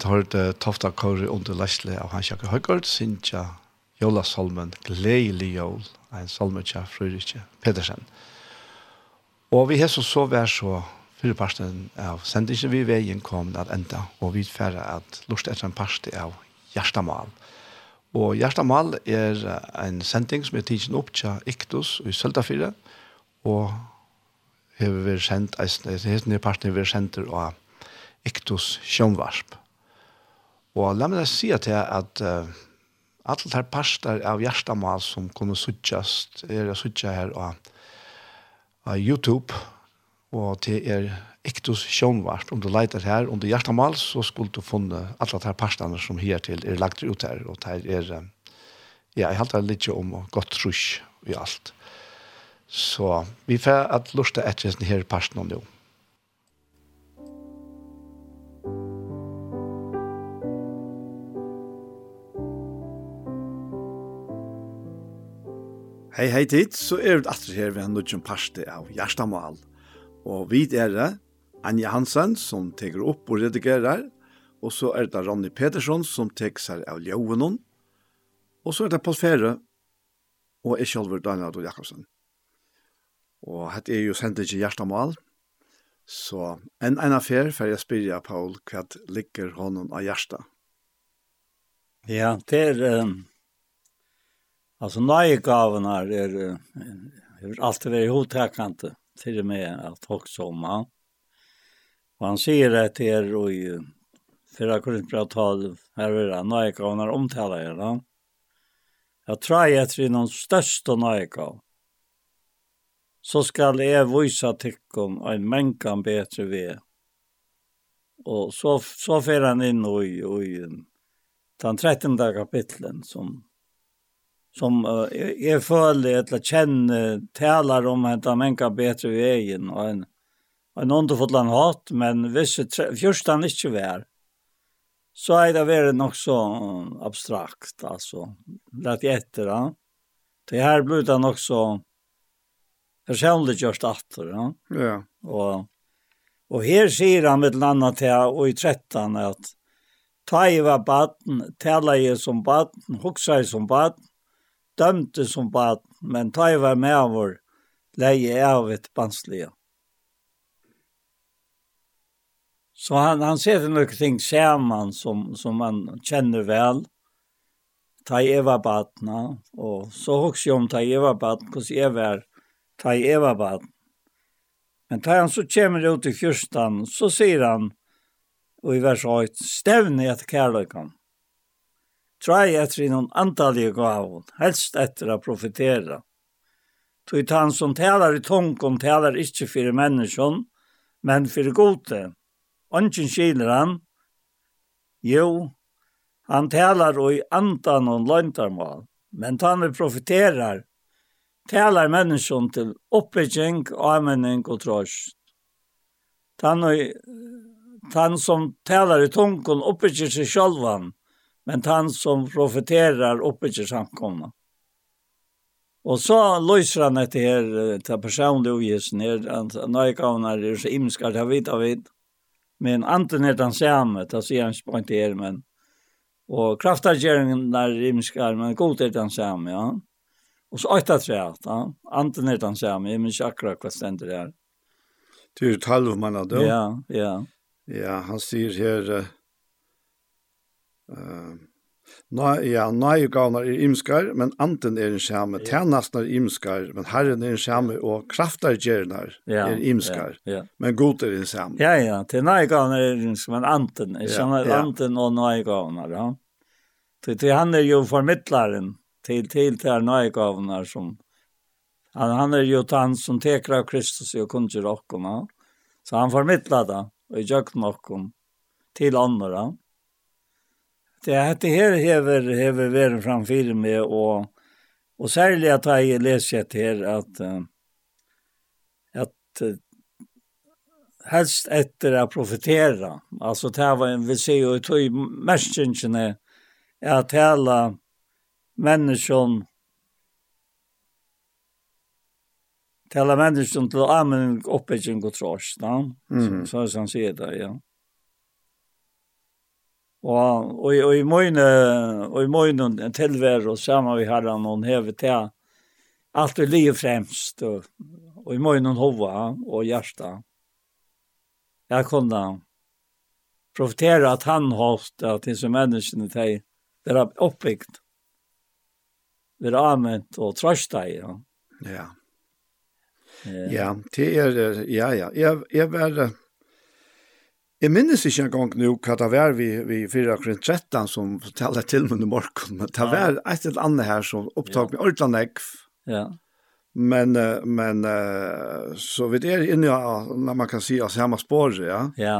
vidt hørte Tofta Kåre under Lesle av Hans Jakob Høygaard, Sintja Jola Solmen, Gleili Jol, en Solmetja Frøyrikje Pedersen. Og vi har så så vær så fyrir parsten av sendingen vi veien kom at enda, og vi færre at lust etter en parste av Gjerstamal. Og Gjerstamal er en sending som er tidsen opp til Iktus i Søltafire, og hever vi sendt, hever vi sendt, hever vi sendt, hever Iktus Sjønvarsp. Og la meg si at jeg at uh, alle de parster av hjertemål som kunne suttjast, er suttja her av, av YouTube, og til er ektos Sjønvart. Om du leiter her, under hjertemål, så skulle du funne alle de parsterne som her til er lagt ut her, og det er, uh, ja, jeg halte litt om godt trus i alt. Så vi får at lusta etter denne parsten nå. Hei, hei tid, så er vi atter her ved en nødgjum parste av Gjerstamal. Og vi er det, Anja Hansen, som teker opp og redigerer, og så er det Ronny Petersson, som teker seg av Ljøvenon, og så er det Paul Fere, og jeg selv er Daniel Adol Jakobsen. Og dette er jo sendt ikke Gjerstamal, så en en affær for jeg spyrir Paul hva ligger hånden av Gjersta. Ja, det er... Um Alltså nöjegaven här är hur er alltid är ihågtäckande till och med att också om han. Och han säger det till er och i förra korintbrattal här är det nöjegaven här omtalar er då. Jag tror jag är någon största nöjegav. Så skall jag visa tyckon en mänkan bättre vi. Och så, så får han in och i, och i den 13 kapitlen som som uh, är förlig eller känner taler om att han mänka bättre vägen och en en någon har men hvis först han inte vär så är det väl nok så abstrakt alltså lett efter ja. det här blir det nok så personlig just efter ja. ja och och här ser han med annat til, och i 13 att Ta i var baden, tala i som baden, hoksa i som baden, dømte som bad, men ta i var med vår, leie av et banslige. Så han, han ser noen ting sammen som, som man kjenner vel. Ta i eva badna, og så hokser jeg om ta i eva badna, hvordan jeg var ta i eva badna. Men ta han så kommer ut i fyrstan, så sier han, og i vers 8, stevne etter kærløkken. Trai etter noen antallige gavon, helst etter å profitera. Tui han som talar i tungum talar ikkje fyrir menneskjon, men fyrir gode. Ongen skiler han. Jo, han talar i andan og løntarmal, men han vi profiterar, talar menneskjon til oppbygging, avmenning og trost. Han, han som talar i tungum oppbygger seg sjálvan, men han som profeterar oppe ikke samkomna. Og så løser han etter her, til personlig ugesen her, at nøykavner er så imskar, det vet jeg vet. Men anten er den samme, det sier han ikke til her, men og kraftagjeringen er imskar, men god er den samme, ja. Og så øyta tre, ja. Anten er den samme, jeg minns akkurat hva stender det her. Det er jo talv man har Ja, ja. Ja, han sier her, Uh, Nei, ja, nei gavnar er imskar, men anten er en skjame, tjernastnar er imskar, men herren er en skjame, og kraftar gjernar ja, er imskar, ja, ja. men god er en skjame. Ja, ja, til nei gavnar er imskar, men anten, jeg skjønner ja, ja. anten og nei gavnar, ja. Til, til han er jo formidlaren til til til nei gavnar som, han, han er jo han som teker av Kristus og kunnskjer okkom, ja. Så han formidlar det, og i jøkken okkom, til andre, ja. Det er det her hever hever varit framför mig och och särskilt att jag läser det här att att helst efter att profetera. Alltså det var en vi ser jo i mestingen är at hele människan Tala människan till amen uppbygging och trost, no? mm. så, så han säger det, ja. Og, og, og i møyne, og i møyne en tilvær, og sammen vi har han noen hever til alt vi liv fremst, og, og i møyne hova og hjärsta. Jeg kunne profetere at han holdt at disse menneskene til det er oppbyggt, det er anvendt og trøsta i. Ja. Ja. Ja, det er, ja, ja. Jeg, jeg var, Jeg minnes ikke en gang nå hva det var vi, vi 4 kring 13 som taler til meg i morgen, men det var et eller annet her som opptak med ordentlig nekv. Ja. Men, men så vi er inne i, når man kan si, av samme spår, ja. Ja.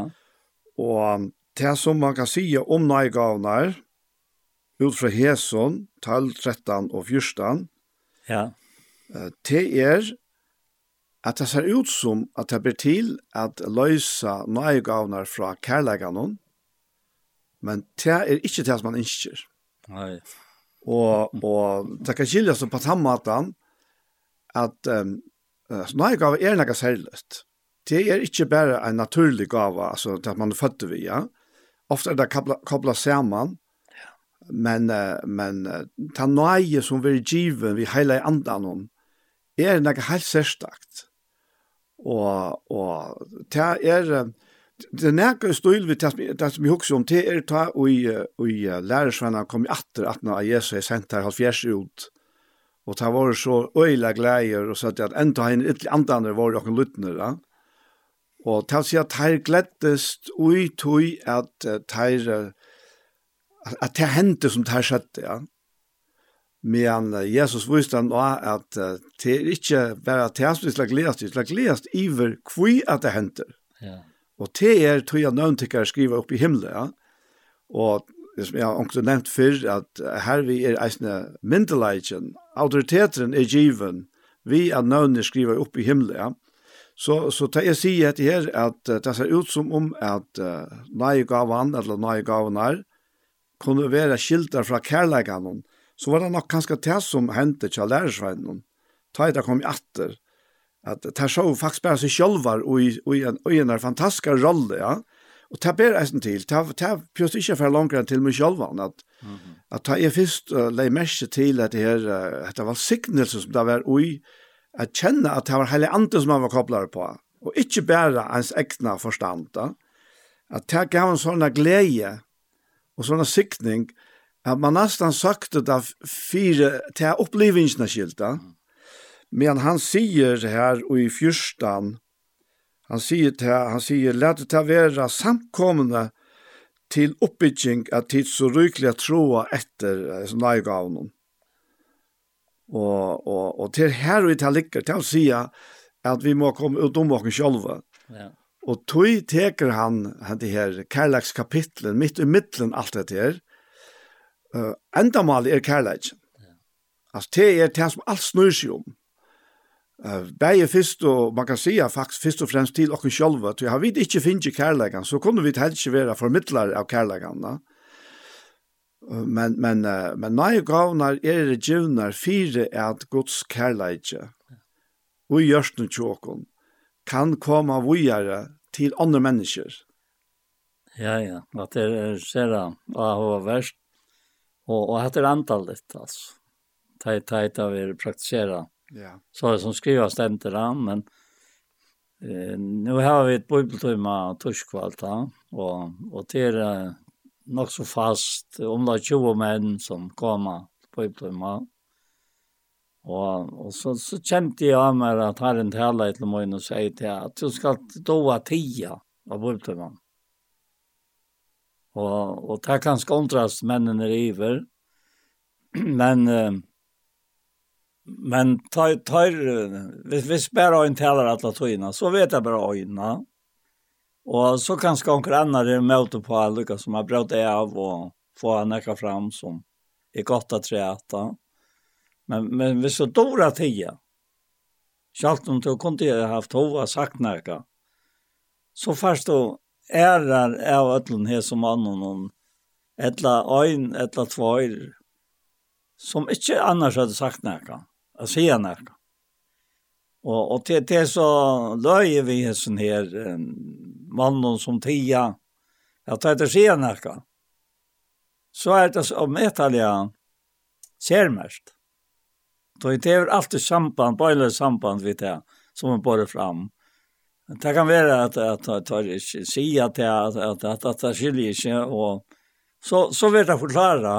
Og det som man kan si om nøygavner, ut fra Heson, 12, 13 og 14, ja. det er at det ser ut som at det blir til at løysa nøyegavnar fra kærleggene, men det er ikke det som man ønsker. Nei. Og, og det kan skilja seg på måten at um, nøyegavar er noe særligt. Det er ikke bare en naturlig gave, altså det man er født ved, ja. Ofte er det kobla, kobla saman, men, men ta nøye som vi er vi heiler i andan om, er nekka helt særstakt. Og, og ta er, det er nekka støyl tas det som vi husker om, er ta og i, og i lærersvenna kom i atter at når Jesus er sendt her halvfjers ut, og ta var så øyla gleier, og så at enda ein ytli andaner var jokken luttner, da. Og ta sier at her glettest ui tui at her, at det hendte som det her skjedde, ja. Men Jesus viste han også at det er ikke bare at han som slag lest, skal lest iver hvor at det henter. Ja. Og det er tog jeg nødt til å skrive opp i himmelen. Ja. Og som jeg har også nevnt før, at her vi er eisne myndelagen, autoriteten er given, vi er nødene skriver opp i himmelen. Ja. Så, så det jeg sier etter her, at det ser ut som om at uh, nøye gavan, eller nøye gavan er, kunne være skilter fra kærleikanen, så var det nok kanskje det som hendte til lærersveinen. Ta i det kom i atter, at det så faktisk bare seg sjølver og i en fantastisk rolle, ja. Og det ber eisen til, det er pjøst ikke for langere til meg sjølver, at, mm -hmm. at jeg først uh, leie mest til at det her, at det var signelse som det var ui, at kjenne at det var hele andre som man var koblet på, og ikke bare ens egna forstand, da. At det gav en sånn glede, og sånn sikning, at at man nästan sagt det fyra till upplevelserna skilda. Men han sier här och i fyrstan han sier till, han sier, «Let det vara samkomna till uppbygging av tid så rykliga troa efter som nej Og, og, Och och och till här och till til till att at att vi må komme ut om oss selv. Ja. Och tog teker han det här Karlax kapitlen mitt i midtelen alt det her, uh, endamal er kærleik. Ja. Altså, det er det som alt snur seg om. Uh, Begge først, og man kan sige faktisk først og fremst til okken sjølve, til har vi ikke finnet kærleikan, så kunne vi helst ikke være formidlare av kærleikan. Da. Uh, men, men, uh, men nøye gavnar er det givnar fire at Guds kærleik og gjørst gjørsten tjåkon kan komme vujere til andre mennesker. Ja, ja, at det er særa av og verst, Og, og heter antalet alltså. Tajt altså. Det er det vi praktiserer. Ja. Så er det som skriver det inte men eh nu har vi ett bibeltimme torskvalt ja og och det eh, nok så fast om det er 20 menn som kommer på bibeltimme. Og, og så, så kjente jeg av meg at her en tale til meg og sier til at du skal doa tida av bøytøyene. Og, og det er kanskje kontrast mennene river. Men, men tar, tar, hvis, hvis bare øyn taler at la så vet jeg bare øyna. Og så kanskje noen andre møte på alle som har brøtt av og få nekka fram som er godt at træta. Men, men hvis du dora tida, Sjalt om du kunne haft hova sagt nekka, så først du ærar av ödlen här som annan hon etla ein etla tvåir som ikkje annars hadde sagt nækka, Jag säger nækka. Og, og til, det så løy vi hessen her, mannen som tia. at det er säga nækka, Så er det om etalja särmest. Då är det alltid samband, bara samband vid det som man bara fram. Det kan være at jeg tar ikke si at jeg at, at, at det skiljer ikke, og så, så vil jeg forklare,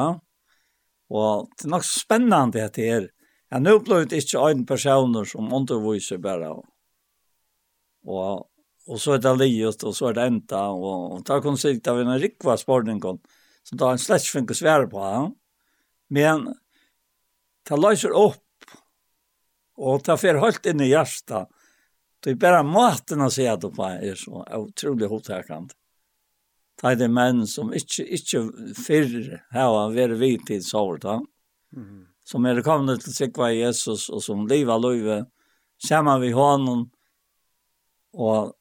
og det er nok spennende at det er, jeg nå det ikke en person som underviser bare, og, og så er det livet, og så er det enda, og, og da kom sikt av en rikva spørningen, som da en slett finner svære på, men det løser opp, og det fer helt inn i hjertet, Det är bara maten att säga att det är så otroligt hotakant. Det det män som inte, inte förr har varit vid till såret. Mm. Som är kommande till Sikva Jesus och som lever livet samman vi honom och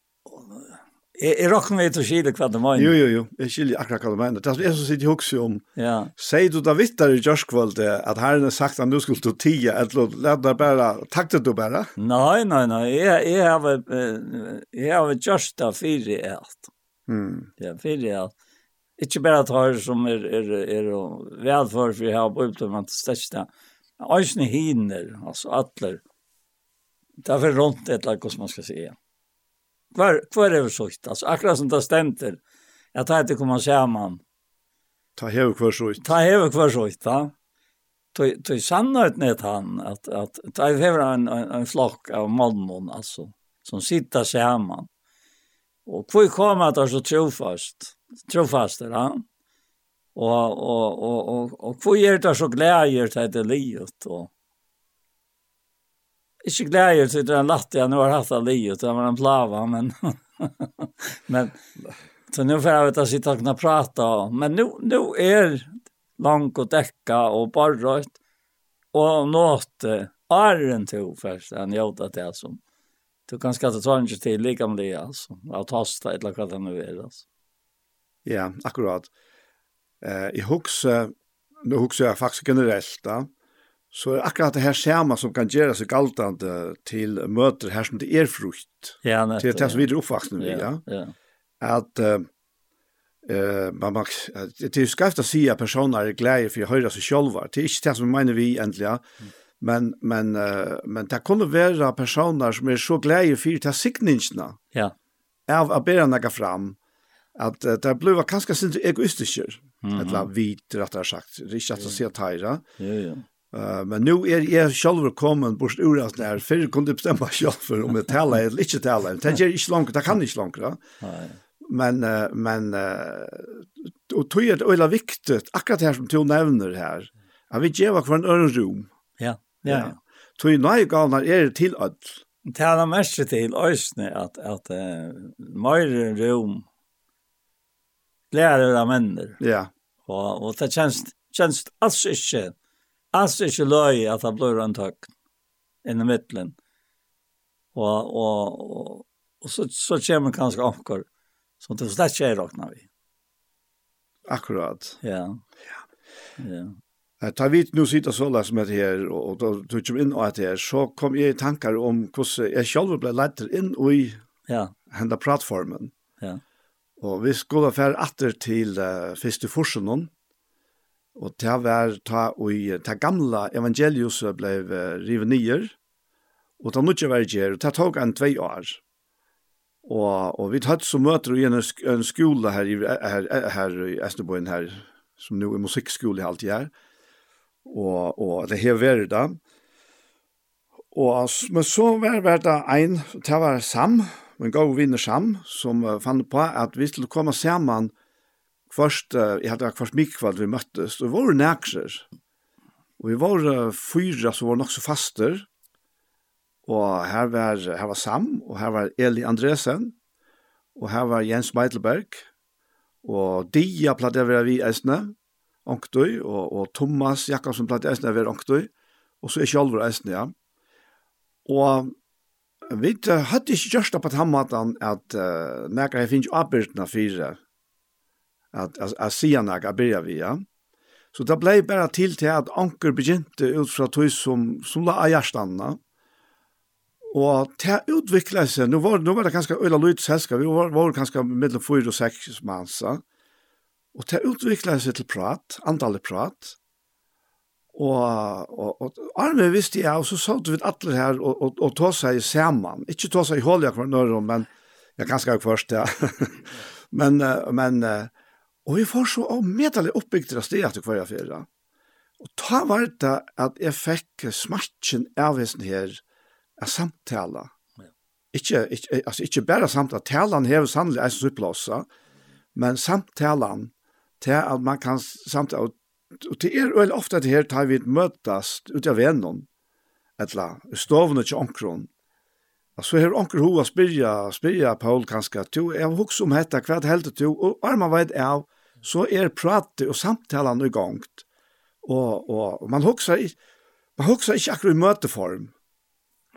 Jeg jeg råkker meg til å skille hva det mener. Jo, jo, jo. Jeg skiller akkurat hva det mener. Det er jeg som sitter i hukse om. Ja. Sier du da vittar i Gjørskvold at herren har sagt at du skulle stå tida, eller lad deg bare, takte du bare? Nei, nei, nei. Jeg, jeg har jeg har Gjørsta fire i alt. Mm. Ja, fire i alt. Ikke bare at her som er, er, er velfør, for jeg har brukt om at største. Øysene hiner, altså atler. Det er for rundt et eller annet, hvordan man skal si. Ja. Kvar kvar är sågt alltså akkurat som det ständer. Jag tar inte komma se man. Ta hev kvar sågt. Ta hev kvar sågt va. Tog tog sannat net han att att ta hever en en, en flock av mammon alltså som sitter samman. Och kvar kommer att så trofast. Trofast va. Och och och och och kvar är det så glädje att det livet og Ikke gleder så det är jeg nå nu har hatt all livet, det var en plava men men så nu får jag veta sitta och kunna prata men nu nu är långt och täcka och borrat och nåt arren till först han gjorde det som du kan skatta ta inte till lika med det alltså att hasta ett det nu är alltså ja akkurat. Eh i hooks nu hooks jag faktiskt generellt då Så er akkurat det her skjema som kan gjøre seg galtande til møter her som det er frukt. Ja, nettopp. Til det som vi er oppvaksne vi, ja. ja. At uh, uh, man, man, det er skreft å si at personer er glede for å høre seg selv. Det er ikke det som mener vi egentlig, ja. Men, men, uh, men det kunne være personer som er så glede for til sikningene. Ja. Av å bære noe fram. At uh, det ble kanskje sin egoistiske. Mm -hmm. Eller vit, rett og slett. Det er ikke at det sier teira. Ja, ja Uh, men nu er jeg selv kommet bort ur at det här. Förr kunne jag bestämma själv om jeg taler eller ikke taler. Det er ikke langt, det kan inte långt. Men, uh, men uh, og tog er det öjla viktig, akkurat her som du nevner her, at vi ger var en öron rom. Ja, ja. ja. Tog er nøye galna är det til öll. Det är mest til ösne at, at uh, mer rom lærer av männer. Ja. Og, og det kjennes, kjennes alls ikke alls ikke løy at det blir en tøk inn i midtelen. Og, og, og, og så, så kommer kanskje omkår som det slett ikke er råkna vi. Akkurat. Ja. Ja. ja. Ta vit nu sitter så där som det og da då tog inn og att det så kom jeg i tankar om hvordan jeg selv ble lett inn i ja hända plattformen. Ja. Og vi skulle fære etter til uh, første forsen Og det var ta og ta gamla evangelius blev rivet nyer. Og ta nutje var ger, og det tok en tvei år. Og, og vi tatt så møter i en, en skola her, her, her i Østerboen her, som nu er musikkskole alltid her. Og, og det har vært da. Og, men så var, var det en, det var Sam, en god vinner Sam, som fann på at vi skulle komme sammen Først, uh, jeg hadde akkurat mikvald vi møttes, og vi var nækser. Og vi var uh, fyra som var nok så faster, og her var, her var Sam, og her var Eli Andresen, og her var Jens Meitelberg, og Dia platt jeg være vi eisne, onktøy, og, og Thomas Jakobsen platt jeg eisne være onktøy, og så er Kjolver eisne, ja. Og vi hadde ikke gjørst det på den måten at uh, nækker jeg finnes ikke avbyrdene fire, at at at se några börja vi ja. Så det blev bara till till att anker begynte ut från tog som som la ajarstanna. Och det utvecklades seg Nu var, nu var det ganska öla lyd sällskap. Vi var, var ganska mellom 4 och 6 mansa. Och det utvecklades seg till prat, antalet prat. Och, och, og arme visste jeg og så sa vet alla här och, och, og ta sig samman. Inte ta sig i håll jag kvar men jag ganska först ja. men men Og vi får så av medelig oppbygd av sted etter hver affære. Og ta var det at jeg fikk smatjen av hesten her av samtale. Ikke, ikke, altså, ikke bare samtale. Talen har sannelig en supplåsa, men samtalen til at man kan samtale. Og det er vel ofte det her tar vi møtast ut av vennen, eller stovene til omkron, Så hur onkel Hoa spyrja, spyrja Paul kanskje, att jeg är hooks om hetta kvart helt du och man vet är så är prat och samtalan igångt. Och och man huxar man huxar ikke akkurat i møteform.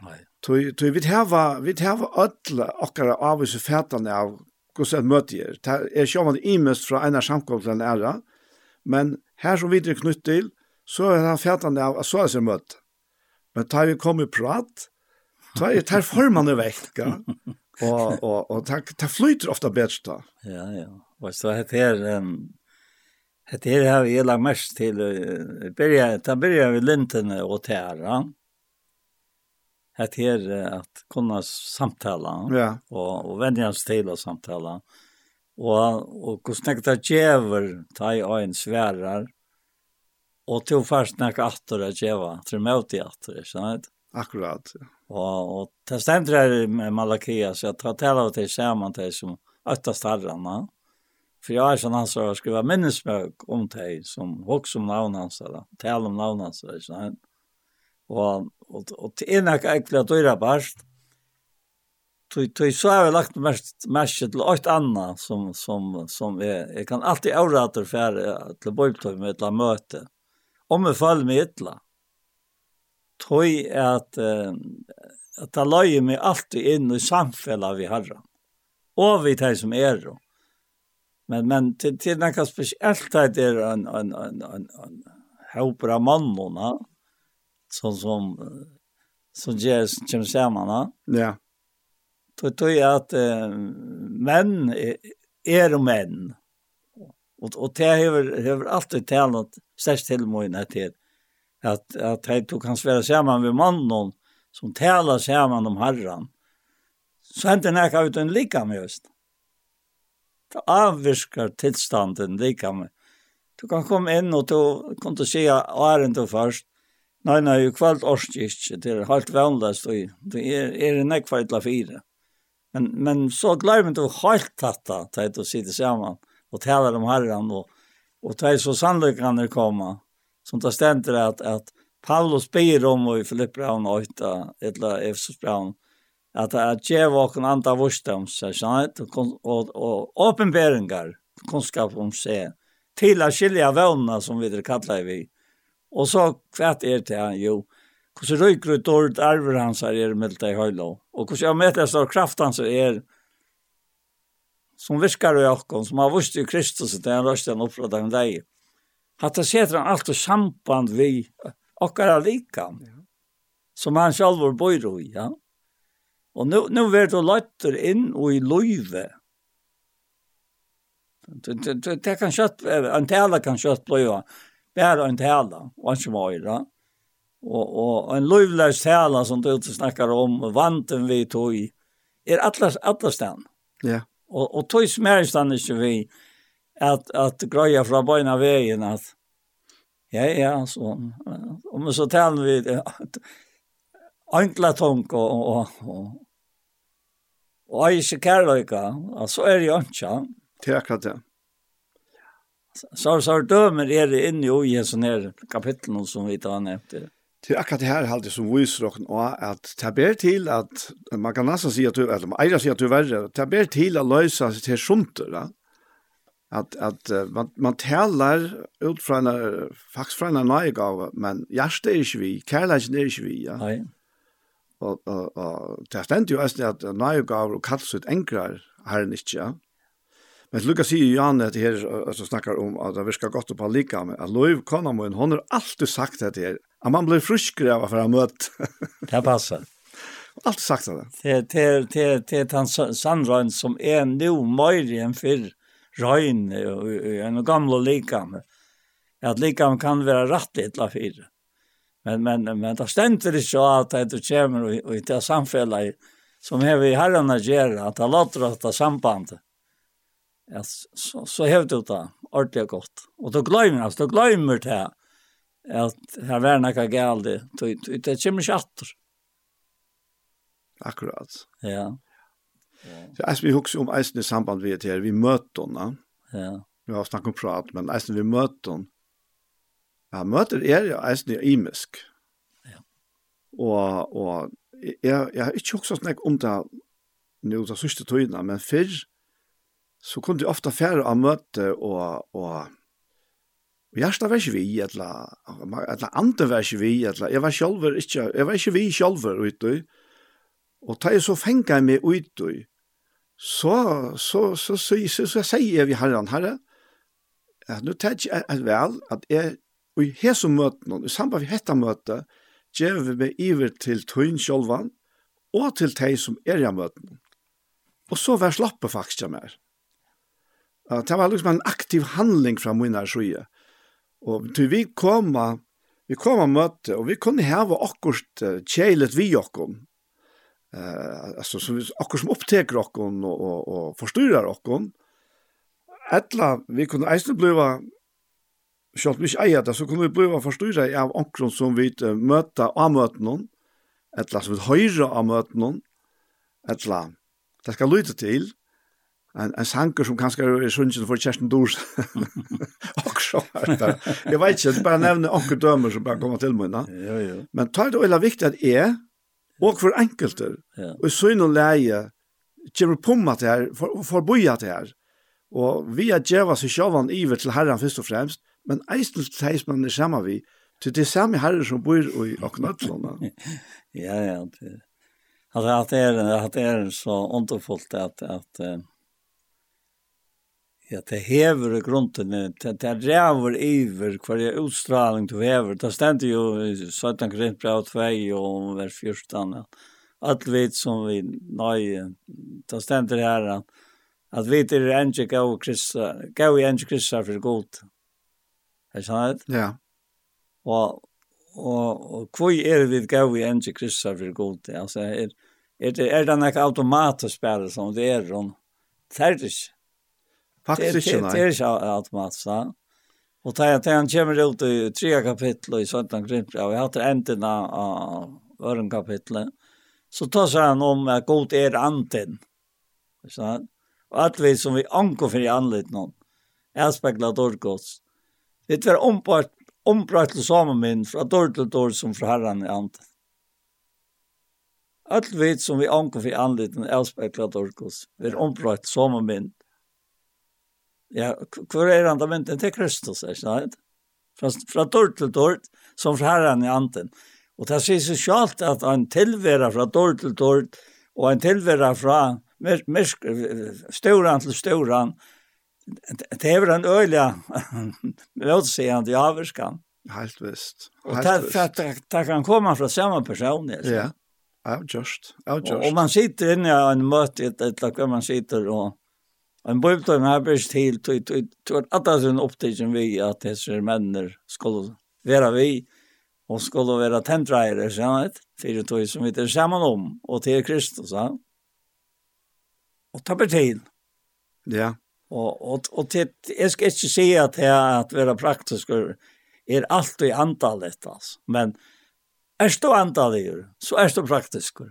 Nei. Tui tui vit hava vit hava alla okkara avvisu fætan av hvordan et møte er. Det er sjå man imest fra ena samkomst til æra, men her som vi er knytt til, så er han fætan av at så er seg møte. Men tar vi kom i prat, Ta er tar forman vekk, ja. Og, og, og det, det flyter ofta bedre da. Ja ja. Og så heter det um, Det här har vi lagt mest til. till da ta börja vid linten och tära. Det här at kunna samtala ja. och och vänja sig till att samtala. hvordan och kostnäkta djever, ta i en svärar. Och tog fast när åter att jäva, tror møte åt i åter, så att. Akkurat. Ja. og och det stämde her med Malakia så jag tar av till sammen til som åtta starrarna. for jeg er sånn han så ska minnesmøk om dig som hok om navnet hans eller Tala om navnet hans ikke sant? Og, og, og til en nog egentligen at göra bast. Tui tui så har vi lagt mest mest til åt anna som som som är jag kan alltid avrater för till bojtov med ett möte. Om vi fall med illa tøy at at ta løye meg alltid inn i samfella vi har. Og vi tar som er då. Men men til til nokka spesielt at det en en en en en hopra mannona sånn som som gjørs kjem saman da. Ja. Tøy tøy at menn er menn. Og og det hever hever alltid talat till til när det att att han tog kan vara samman med mannen som talar samman om Herren. Så inte när ut en lika med just. Det avviskar tillstånden lika med. Du kan komma in och du kan du se ären då först. Nei, nei, jo kvalt årskist det er helt vanligt og det är är det näck för ett la fyra. Men men så glemmer du helt detta, det du sitte samman och talar om Herren och och det så sannolikt kan det komma som tar ständer att, att Paulus ber om och i Filippraun 8 eller Efesosbraun att att ge vaken anta vurstam så sant och och uppenbaringar kunskap om sig till att skilja vännerna som vi kallar vi. Och så kvart är det han jo hur så ryker ut ord arver hans här er med dig höjlo och hur jag mäter så kraftan så är som viskar i oss som har vurst i Kristus det är rösten uppfrådan dig at det setter han alltid samband vi okkara likam, ja. som han selv var bor i, ja. Og nu, nu er det løyter inn og i løyve. Det kan kjøtt, en tala kan kjøtt bløyva, bare en tala, og ikke som var. Og, og en løyvlærs tala som du snakkar om, vanten vi tog, i, er atlas, atlas den. Ja. Og, og tog smerstand ikke vi, at at grøya fra bena vägen at ja ja så om så tal vi at enkla tanke og og og ei är ju og så er det inte Tackar det. Så så dømer er det inne i en sån här kapitel som vi tar nämnt. Det är akkurat det her alltid som viser dere nå, at det ber til at, man kan nesten si at du, eller man eier si at du er verre, det ber til att løse seg til sjunter at, at att man man taler ut fra en faktisk fra en ny gåva men hjertet er ikke vi kærligheten er ikke vi ja Nei. Og, og, og det ständ jo også at ny gåva och kallas ut enklar här ikke, ja men Lucas säger ju Jan at her som snackar om at det verkar gott på lika med at Louis kan man hon har alltid sagt det her, at man blir fruskere av för att møte. det passer. Allt sagt det. Det det det det han Sandra som er nu mer enn förr røyn i en gamle likam. At likam kan være rett i etla fire. Men, men, men det stender ikke at det kommer og, og det samfellet som har vi herren å gjøre, at det låter at det sambandet. Ja, så, så har du det ordentlig godt. Og du glemmer, altså, du glemmer det at her var noe galt. Det kommer ikke atter. Akkurat. Ja. Så jeg vi huske om eisen i samband vi til vi møter henne. Ja. Vi har snakket om prat, men eisen vi møter henne. Ja, møter er jo eisen i imisk. Ja. Og, og jeg, jeg har ikke hukket snakket om det nå de siste tøyene, men før så kunne de ofte fære av møte og, og Og hjertet var ikke vi, eller, eller andre var ikke vi, eller jeg var selv ikke, jeg var ikke vi selv ute. Og da jeg så fengt meg ute, så, så, så, så, så, så, sier vi herren, herre, at nå tar jeg et vel, at jeg, og i hese møten, i samband med dette møtet, gjør vi meg iver til tøyen sjølven, og til de som er i møten. Og så var slappe faktisk jeg mer. Det var liksom en aktiv handling fra min her skje. Og til vi kom, vi kom og møte, og vi kunne heve akkurat kjeilet vi akkurat, eh alltså så vi också som upptäcker och och och, och förstör och alla vi kunde eisne bliva Sjalt mig eia det, så kunne vi bliva forstyrra av onkron som vi møta av møtene, etla som vi høyre av møtene, etla, det skal lyte til, en, en sanker som kanskje er sunnsyn for Kjersten Dors. og så er det. Jeg vet ikke, jeg bare nevner onker dømer som bare kommer til meg. Ja, ja. Men tar det veldig viktig at jeg, og for enkelter. Ja. Og så inn og leie, kommer pomma til her, for, for boja til her. Og vi har djeva seg sjåvan iver til herren først og fremst, men eisen til teis man er samme vi, til det samme herren som bor i Aknøtlåna. ja, ja, det alltså att det är att det är så underfullt att att uh, ja, det hever grunden, det, det ræver iver hver er utstraling du hever. Det stender jo i 17 Grindbrev 2 og vers 14. ja. Alt vet som vi nøye, det stender her at vi er enge gav krista, gav i enge krista for god. Er det sant? Ja. Og, og, og hvor er vi gav i enge krista for god? Altså, er, er, er det, er det nek automatisk bare som det er, og det er det ikke. Faktisk ikke, nei. Det er ikke automatisk, da. Og da han kommer ut i tre kapittel i Søntan Grimpra, og jeg hatt enden av øren kapitlet, så tar seg han om at god er anten. Sånn? Og alt vi som vi anker for i anlitt noen, er spekla dårgods. Vi tar ombart, ombart til sammen min, fra dår til dår som fra herren i anden. Alt vi som vi anker for i anlitt noen, er spekla dårgods. Vi er ombart til samme min, Ja, hvor er han da mynden til Kristus, er ikke sant? Fra, fra dår til dår, som fra herren i anden. Og det sier seg selv at han tilværer fra dår til dår, og han tilværer fra støren til støren, det er vel en øyla motsigende avvarskan. Helt visst. Og det kan komme fra samme person, er Ja, avgjørst. Og og man sitter inne i en møte, eller hva man sitter og En bøybtøyne har bryst til, du har alltid sin opptidsen vi at disse mennene skulle være vi, og skulle være tentreiere, skjønnet, fire tog som vi er sammen om, og til Kristus, ja. Og ta på tid. Ja. Og, og, og til, jeg skal ikke si at det at være praktisk, er alltid antallet, altså. Men er du antallet, så er du praktisk.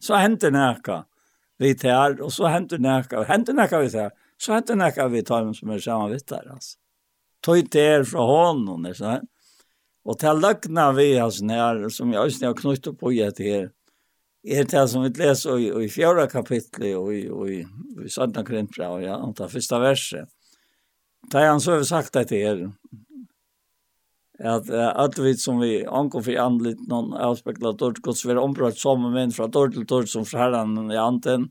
Så henter det vi tar, og så henter nekka, henter nekka vi tar, så henter nekka vi tar som er saman vitt der, altså. Tøy der fra hånden, ikke sant? Og til løgna vi, altså, nær, som jeg også har knyttet på i etter her, er det som vi leser i, i fjorda kapitlet, og i, og i, i Sandna Krimpra, og ja, om det første verset. Da han så har sagt dette her, at at vi som vi ankom för andligt någon avspeglar dort Guds vi ombrott som men från dort til dort som fra Herren i anten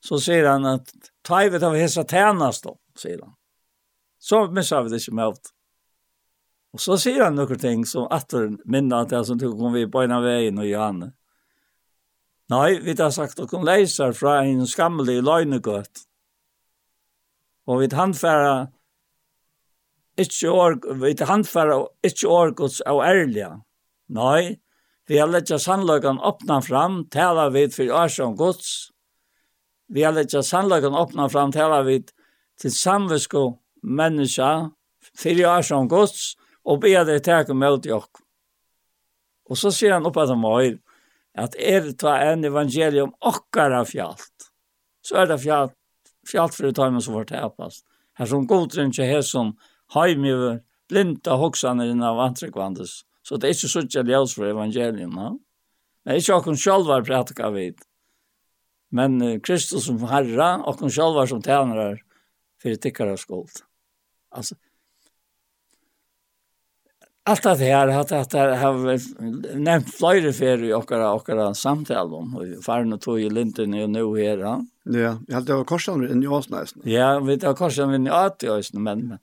så ser han att tivet av hesa tjänas då säger han så missar vi det som helst och så ser han några ting som att minna att det som tog kom vi på ena vägen och Johanne Nej, vi har sagt att hun leiser från en skammelig løgnegøtt. Och vi handfärra ikke org, vite handfæra, ikke orgods av ærlige. Nei, vi har letja sannløkken åpna fram, tala vi for årsjån gods. Vi har letja sannløkken åpna fram, tala vi til samvisko menneska, fyrir årsjån gods, og be deg teke med i. Og så sier han oppe til meg, at er ta en evangelium okkar av fjallt, så er det fjalt, fjalt for det tar man så vart. Her som godren ikke her som heim i blinda hoksanir av antrekvandes. Så det er ikke sånn at ljøs for evangelium, no? Det er ikke okken sjálvar prætika vid. Men Kristus som herra, okken sjálvar som tænarar, fyrir tikkara skuld. Altså, allt det här har att det har nämnt flera för i och och samtal om och farna tog i linten och nu här. Ja, jag hade korsat i Åsnäs. Ja, vi tar korsat med i Åsnäs men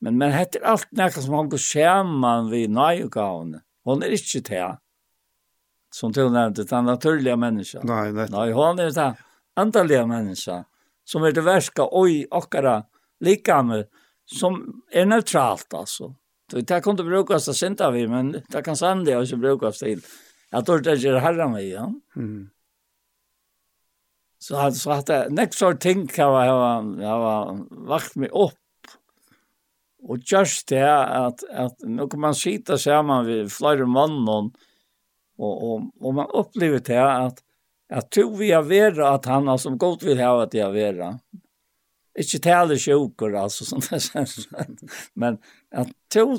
Men men heter allt näka som han går skärman vid nöjgavn. Hon är inte det. Som till nämnde den naturliga människan. Nej, nej. Nej, hon är det andaliga människan som är det värsta oj ochkara likame som är neutralt alltså. Det där kan inte brukas att sända vi, men det kan sända och så brukas till. Jag tror det är herran vi, ja. Mm. Så han så att nästa ting kan jag ha vakt mig upp Og just det at, at nå kan man sitte sammen ved flere mannen, og, og, og man opplever det at, att to vi har vært at han har som godt vil ha at jeg har vært. Ikke tale sjoker, altså, som det synes. Men at to,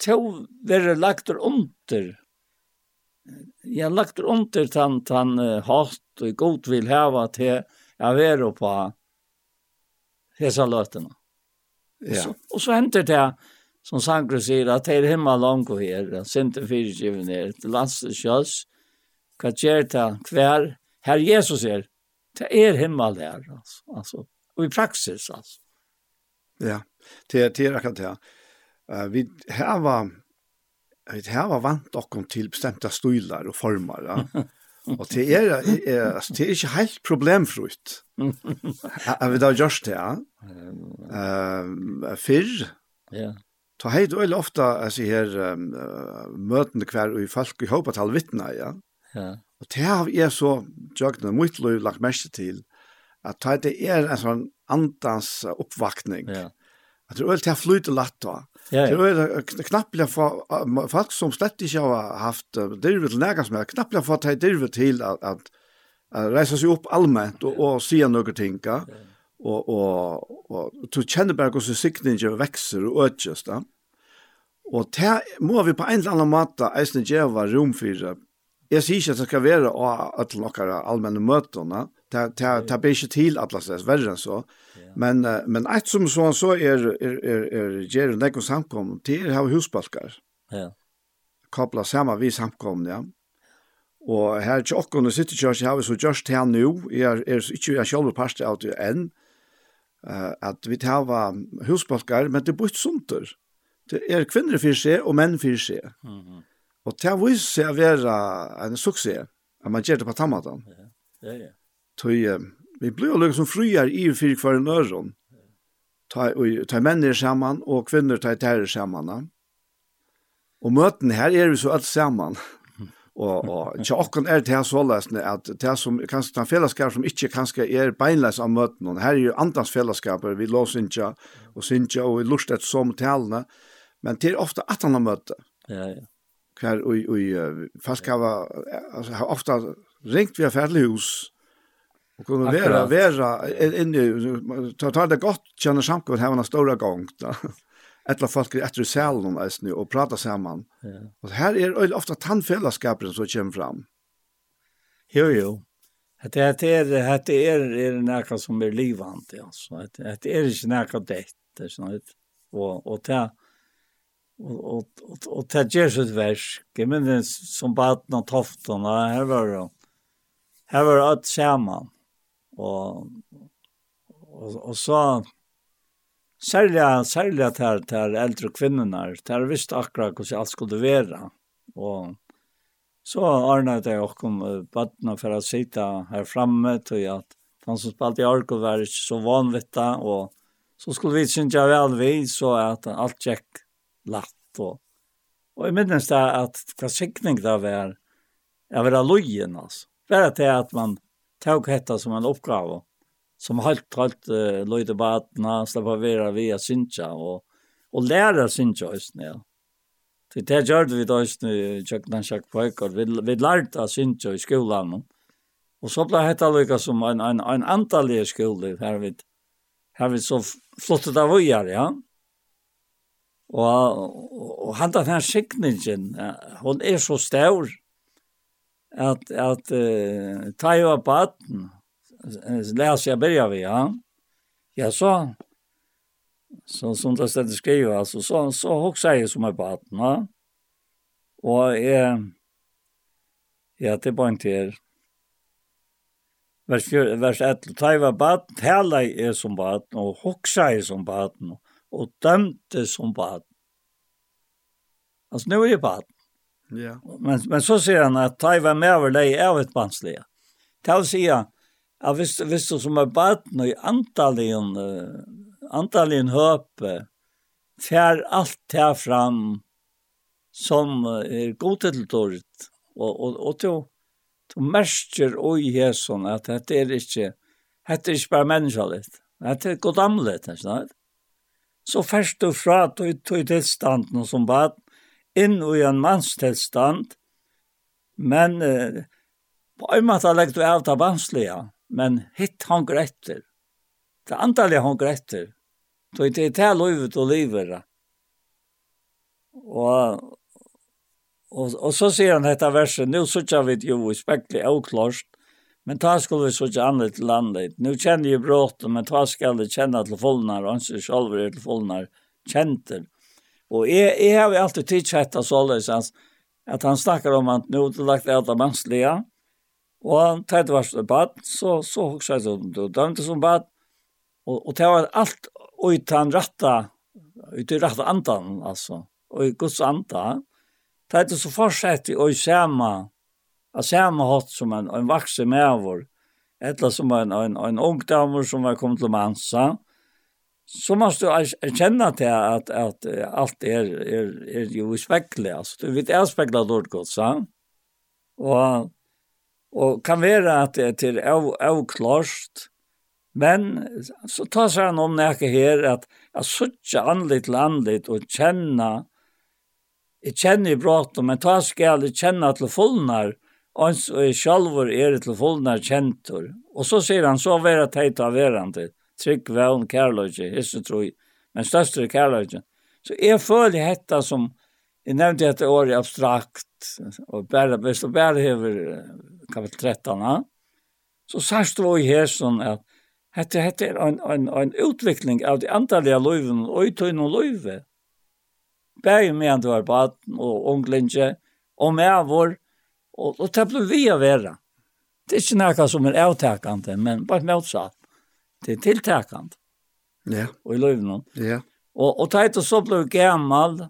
to være lagt under, jeg lagt under tan, tan uh, hatt og godt vil ha at jeg har vært på hese løtene. Ja. Och så, och så händer det som Sankre sier, at det är hemma långt och här. Sinter er, til till kjøs, hva gjør det hver, Herr Jesus är. Det er himmel där. Alltså. altså, Och i praxis alltså. Ja, det er, det er akkurat det. Uh, vi här var vi här var vant och till bestämda stilar och former. Ja. Og det er, er, altså, det er ikke helt problemfrukt. Jeg vil da gjøre det, ja. Uh, fyrr, ja. Ta heit og ofta altså her um, møtende hver og folk i håpet til vittna, ja. Ja. Og det har jeg så Jøgne, mye lov lagt mest til at det er en sånn andans oppvakning. Ja. At det er veldig til å flyte latt da. Ja. Det Så det knapplega for folk som slett ikke har haft dirvet til nægans med, knapplega for at de dirvet til at, at, at reisa seg opp allmänt og, og sia noen ting, ja. og, og, og, du kjenner bare hvordan sikningen vekser og økjes, da. Og det må vi på en eller annen måte eisen gjøre rom for. Jeg sier ikke at det skal være av alle noen allmenne møtene, ta ta ta be ikke til atlas det verre så. Men men ett som så så er er er er ger nei kom samkom til ha husbalkar ja. Koppla saman við samkom ja. Og her til og sitter church har så just her nu er er ikke er sjølve past out to end uh, at vi tar husbalkar men det bort sunter det er kvinner for seg og menn for seg. Mhm. Og det viser seg å være en suksess at man gjør det på tammatan ja. Ja ja. Tøy, vi blir jo liksom friar i fyrir kvar en øron. Ta, ta menn er saman, og kvinner ta tær er saman. Og møten her er vi så alt saman. og og ikke okkon er det her så læsne at det som kanskje ta fellesskap som ikkje kanskje er beinleis av møten og her er jo andans fellesskaper vi lås ikke, og synja og vi lust etter som talene, men det er ofte at han har møte ja ja kvar og og fast kan altså har ofte ringt vi affærlig Och kunde vara vara in i ta ta det gott känner samkvart här en stora gång då. Ettla folk efter salen om oss nu och prata samman. Ja. Och här är ofta tandfällaskapen som kommer fram. Jo jo. Det är det är det är är något som är livant alltså. Det är inte något dött det sånt. Och och ta och och och ta Jesus vers. Men som barn och toftorna här var det. Här var allt samman Og, og, og så, særlig, særlig til, til eldre kvinnerne, til visste akkurat hvordan alt skulle være. Og så ordnet jeg okkom badene for å sitte her fremme, til at han som spalte i Arko var ikke så vanvittig, og så skulle vi synge vel vi, så at alt gikk latt. Og, og jeg minnes det at hva sikning det var, jeg var lojen, altså. Bare til at man tog hetta som en uppgave som halt halt uh, löjde barna släppa vara via synja och och lära synja just nu. Det det gjorde vi då just nu jag schack pojkar vi vi lärde synja i skolan. Och så blev hetta lika som en en en antal skolor här vid här vi så flottet av ojar ja. Och, och, og han den signingen hon är så stor, att att uh, ta ju upp batten läs jag börja vi ja. Ja så så som det stedet skriver altså så så också jeg som är batten va og jeg ja det var inte här vers fjør, vers 1 ta ju upp batten hela er som batten og hoxa är som batten og dømte som batten alltså nu är det batten Ja. Men, men så sier han at ta var med over deg er et vanskelige. Ta og sier Ja, hvis, hvis du som er baden i antallen, antallen høpe, fær alt her fram som er god til dårlig. Og, og, og til du merker oi hesson at dette er ikke, dette er ikke bare menneskelig. Dette er godamlet, ikke sant? Så først du fra tog tilstanden som bad, inn i en mannstilstand, men eh, på en måte legger du av det vanskelige, men hitt han etter. Det antallet han etter. Det er til livet og livet. Og, og, og så sier han dette verset, nå sitter vi jo i spekler og klart, men ta skulle vi sitte andre til landet. Nå kjenner jeg bråten, men ta skal jeg kjenne til fullnar, og han sier selv er til fullnar, kjenter. Og jeg, jeg har vi alltid tittat att såldes at att han snakker om att nu det lagt äta mannslige, og han tatt vars så bad så så också som du dømte som bad og, og det var tan ratta út í ratta andan altså, og i Guds anda. Tänkte så fortsätter och i samma av samma hatt som en, en vaksen med vår. Eller som en, en, en ung damer som var kommet til Mansa så måste du erkänna till att att allt är är är ju sväckligt alltså du vet är späcklat dåligt gott så och och kan vara att det är till avklarst men så tar sig han om när här att jag söka andligt landligt och känna jag känner ju bråttom men ta ska aldrig känna till fullnar och själv är det till fullnar käntor och så säger han så vara tajt av varandra trygg vevn kærløyge, hisse troi, men største kærløyge. Så jeg føler dette som, jeg nevnte dette året abstrakt, og bare, hvis du bare hever kapitel 13, ha? så sørst du i her sånn at dette, dette er en, en, en utvikling av de antallige løyvene, og i tøyne løyve. Begge med han du er baden, og unglinje, og med vår, og, og det blir vi å være. Det er ikke noe som er avtakende, men bare motsatt. Det er tilltäckande. Ja. Och i löven. Ja. Och och tajt och så blev gammal.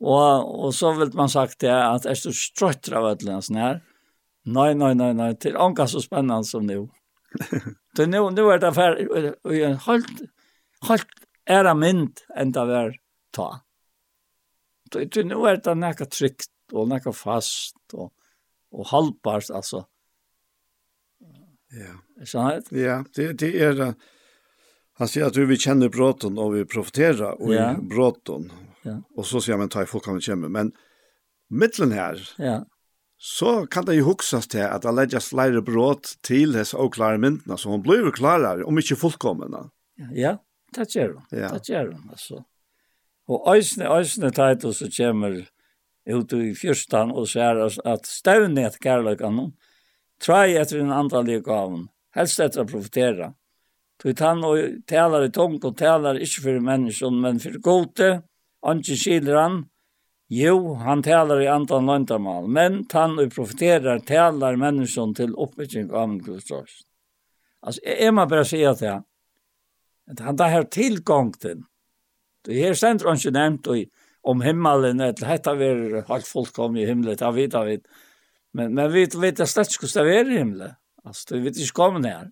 Och och så vil man sagt det att är så trött av att läsa när. Nej nej nej nej till anka så spennende som nu. det nu nu är det affär och en halt halt är det mynd ända väl ta. Det nu är det näka tryckt och näka fast och och halvbart alltså. Ja. Sant? Ja, det, det är det. Han säger att vi känner bråten och vi profiterar och ja. bråten. Ja. Och så säger man ta i folk kan kämma. Men mittlen här, ja. så kan det ju huxas till att det lägger slajre bråt till dess oklara myntena så hon blir klarare om inte fullkomna. Ja, det gjør hun. Ja. Det gjør hun, alltså. Och ösne, ösne tajt så kommer ut i fyrstan och sier att stövnet kärlekan honom. Trai etter en andre gaven. Helst etter å profitera. Tui tann og talar i tung og talar ikkje for menneskjon, men for gode. Anki skiler han. Jo, han talar i andan landamal, men tann og profeterar talar menneskjon til oppbygging av en gudstråst. Altså, jeg må bare si at jeg, at han tar her tilgångten. Det her stendt han ikke nevnt om himmelen, at dette vil halvt fullkomne i himmelen, det vet jeg vidt Men, men vi vet at slett skulle det være i himmelen. Altså, vi vet ikke kommet her.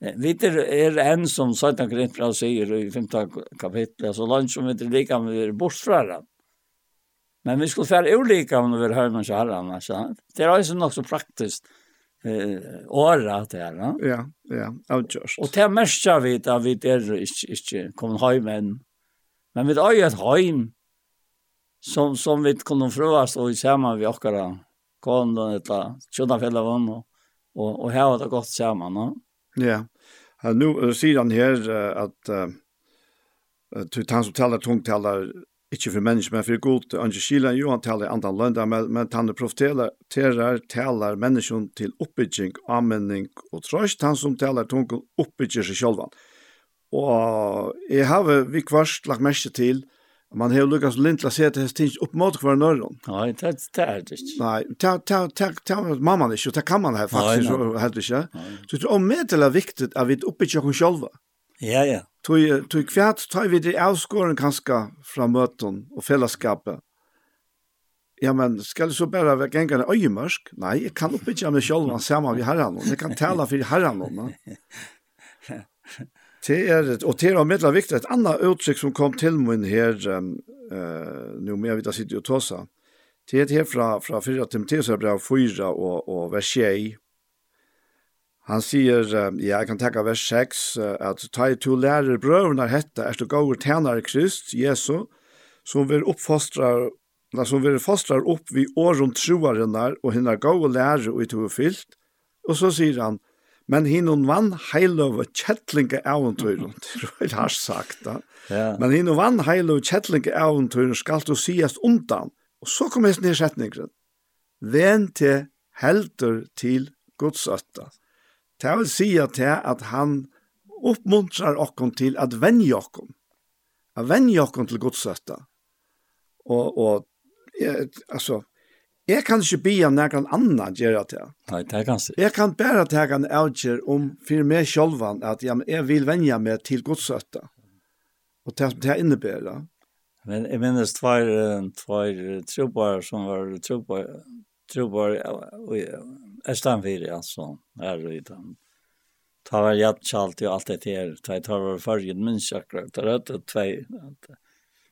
Vi er, er en som Satan Grindbrau sier i 5. kapitlet, altså land som vi er lika med vi er bortfra Men vi skulle fære ulika om vi er høymanns og herran, ikke Det er også nok så praktisk eh, året det her, no? Ja, ja, avgjørst. Og det mestja vi at vi er ikke, ikke kommet høy men, men vi har er et høy som, som vi kunne frøast og sammen vi okkara konen eller kjønnefellet og, og, og her har det gått sammen. No? Ja, uh, nu uh, sier han her uh, at uh, uh, han som taler tungt taler ikke for mennesker, men for god. Ange Kielen, jo han taler andre lønner, men, men han profiterer, taler mennesker til oppbygging, anmenning og trøst. Han som taler tungt oppbygger seg selv. Og jeg har vi kvart lagt mest til at man har Lukas lintla se sett det stins upp mot kvar norr. Nej, det det är det. Nej, ta ta ta ta mamma det kan man här faktiskt så helt inte. Så det är omedelbart viktigt att vi uppe i oss själva. Ja, ja. Tui tui kvært tui við de avskoren kanska frá møtun og fellesskapet. Ja, men skal så bara vara gänga en öjmörsk? Nej, jag kan uppbyggja meg själv och samma vid herran. Jag kan tala för herran. Det er, og det er av medlemmer viktig, et annet uttrykk som kom til min her, um, uh, nå må jeg vite at jeg og tåsa, det er her fra, fra 4 Timotheus er brev 4 og, og vers 6. Han sier, um, ja, jeg kan tenke vers 6, uh, at ta i to lærer brøvene hette, er du gav tjener Krist, Jesu, som vil oppfostra La som vil fostrar opp vi åren troarenar og hinna gau og lære og i to fyllt. Og så sier han, Men hin hon vann heilöv Kettlinge äventyr. Det har sagt da. Ja. Men hin hon vann heilöv Kettlinge äventyr skal du sies undan. Og så kom hesten i setningen. Ven til helter til godsøtta. Det vil si at, at han oppmuntrar okkon til at venja okkon. At venja okkon til godsøtta. Og, og altså, Jeg kan ikke be om noen annen gjør det. Nei, det er ganske. Jeg kan bare ta en avgjør om for meg selv at ja, jeg vil vende meg til godsøtta. Og det, det innebærer. det. Men jeg minnes tvær, tvær trobar som var trobar, trobar i Østanfyr, altså, her i den. Ta var hjertkjalt og alt det her. Ta var fargen minst akkurat. Ta var det tvei.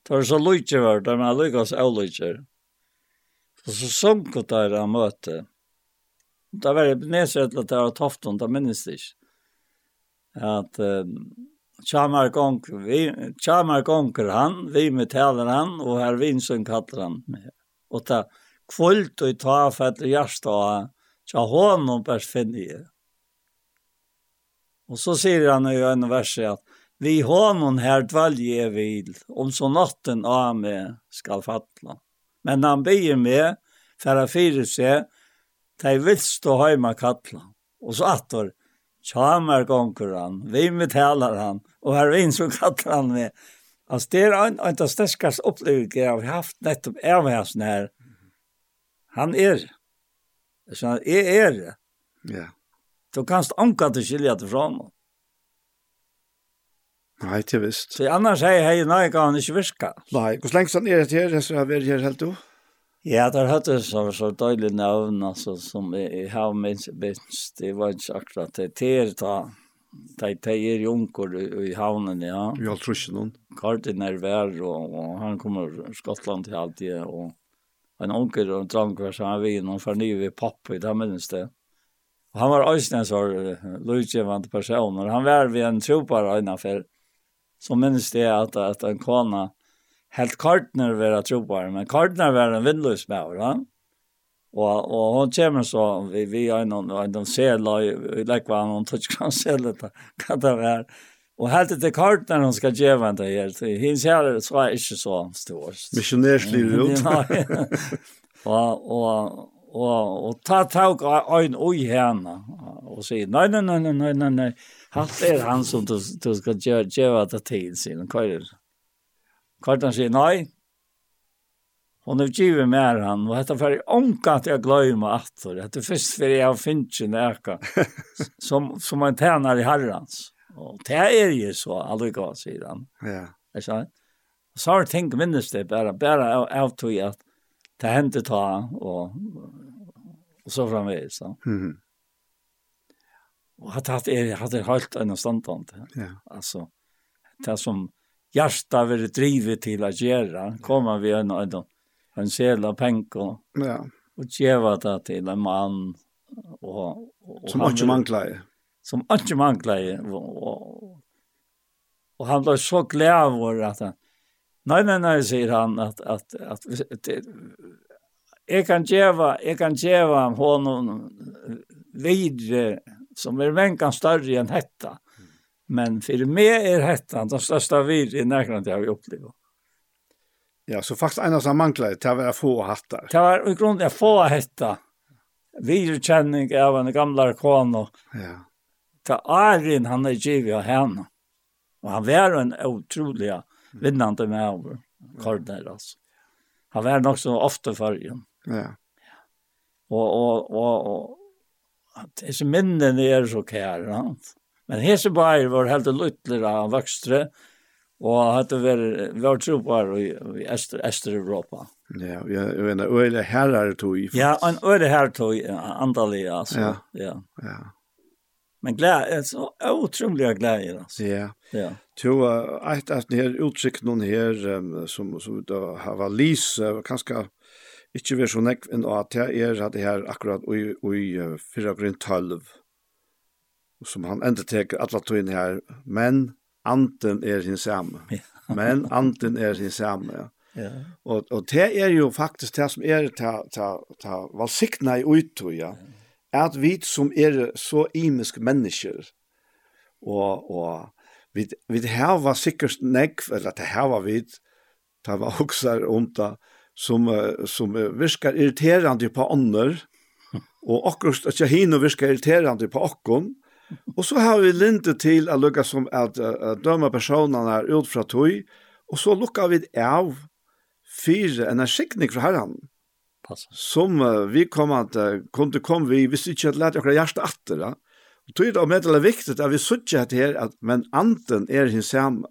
Ta var så lykje var, ta var lykkes og lykje. Og så sunket der av møte. Da var det at der var Tofton, da minnes det ikke. At um, Kjamar Gonker, vi, Kjamar Gonker han, vi med taler han, og her Vinsson kallar han med. Og ta kvult og ta fett og hjärsta av tja honom bärs finne Og så sier han i en vers at vi honom her dvalje vil, om så natten av meg skal fattla men han byr med for å fyre seg de vilst stå heima kattla. Og så attor, tjamer gonger han, vi med taler han, og her vinn så kattlar han med. Altså det er en, en av de sterkeste opplevelse jeg har haft nettopp av hessen her. Han er. Så han er er. Ja. Du kanst anka til skilja til honom. Nei, det er visst. Så annars hei, hei, nei, kan han ikke virka. Nei, hvor lenge sånn er det her, så har vi her helt du? Ja, det har hatt det så, så døylig navn, altså, som jeg har minst, minst, det var ikke akkurat det. Det er ta, det, det er junker i havnen, ja. Vi har trusjen noen. Kartin er vær, og, og han kommer fra Skottland til alltid, og en onker og en drangkvær som han vinn, noen får vi pappa i det minst det. Og han var også en sånn lydgjevende person, personer, han var ved en tropar øyne så minns det at, at en kona helt kartner var trobar, men kartner var en vindlös med, va? Og, og hon kommer så, vi, vi har noen, noen de ser, vi legger hva noen tøtskran ser litt, hva det er. Og helt etter kartner hun skal gjøre det her, så hins her så er ikke så stor. Misjonærslivet ut. og, og, og, og ta tag av en oi henne, og sier, nei, nei, nei, nei, nei, nei, nei, Allt er han som du, du ska gjøre det til, sier han. Hva er det? han sier? Nei. Hon har givet med han. Och detta för omka jeg jag glömmer att det. Det är först för jag finns en öka. Som, som en tjener i herrens. Og det er jo så. aldri gav sier han. Ja. Jeg sa. og så har jeg tenkt minnes det bare, bare av av tog at det hendte ta. og, og så framvis. Mm -hmm. Og at det er, at det er helt en standard. Ja. Alltså det som hjärta vill drivet till att göra kommer vi en en en av penko. Ja. Och geva det till en man och, och som inte mangler. Som ikke mangler. och, och, og han ble så glad over att han, nej nej nej sier han att att att, det, Jag kan geva, jag kan geva honom videre som er vänkan større enn hetta. Men för mig är hetta den största vir i nærkant jag har upplevt. Ja, så faktisk en av som til å være få hattar. Det var i grunden att få hetta. Virkänning av en gamla kon ja. Ta Arin han er givet av henne. Och han var en utrolig vinnande med over Cardinals. altså. Han var nok så ofta förrän. Ja. Och och och och at disse minnene er så kære. Ja. Men hese bare var helt luttler av vokstre, og hadde vært vært tropar i, i Ester, Ester Europa. Ja, ja, jeg vet, øyne herrer tog. Ja, en øyne här tog, andalig, altså. Ja, ja. ja. Men glädje, så otroliga glädje alltså. Ja. Ja. Jo, att att ni här utsikt någon här som som då har var Lise kanske ikke vi så nekv enn at det er at det her akkurat i, i fyrra grunn tølv, som han enda teker alle tøyene her, men anten er sin samme. Men anten er sin samme, ja. Ja. Og, og det er jo faktisk det som er ta, ta, ta valsikna i uttog, ja. At vi som er så imiske mennesker, og, og vi, vi har sikkert nekv, eller det har vi, ta var også rundt som, som virkar irriterande på ånder, og akkurat at jeg hinner virkar irriterande på åkken, og så har vi lintet til å lukke som at, at døma personene ut fra tøy, og så lukker vi av fire energikning fra herren, som vi kom at, kunne komme vi, hvis ikke at lærte akkurat hjertet atter, ja. Og tog det om det er viktig at vi sutja til her, at, men anten er hins samme.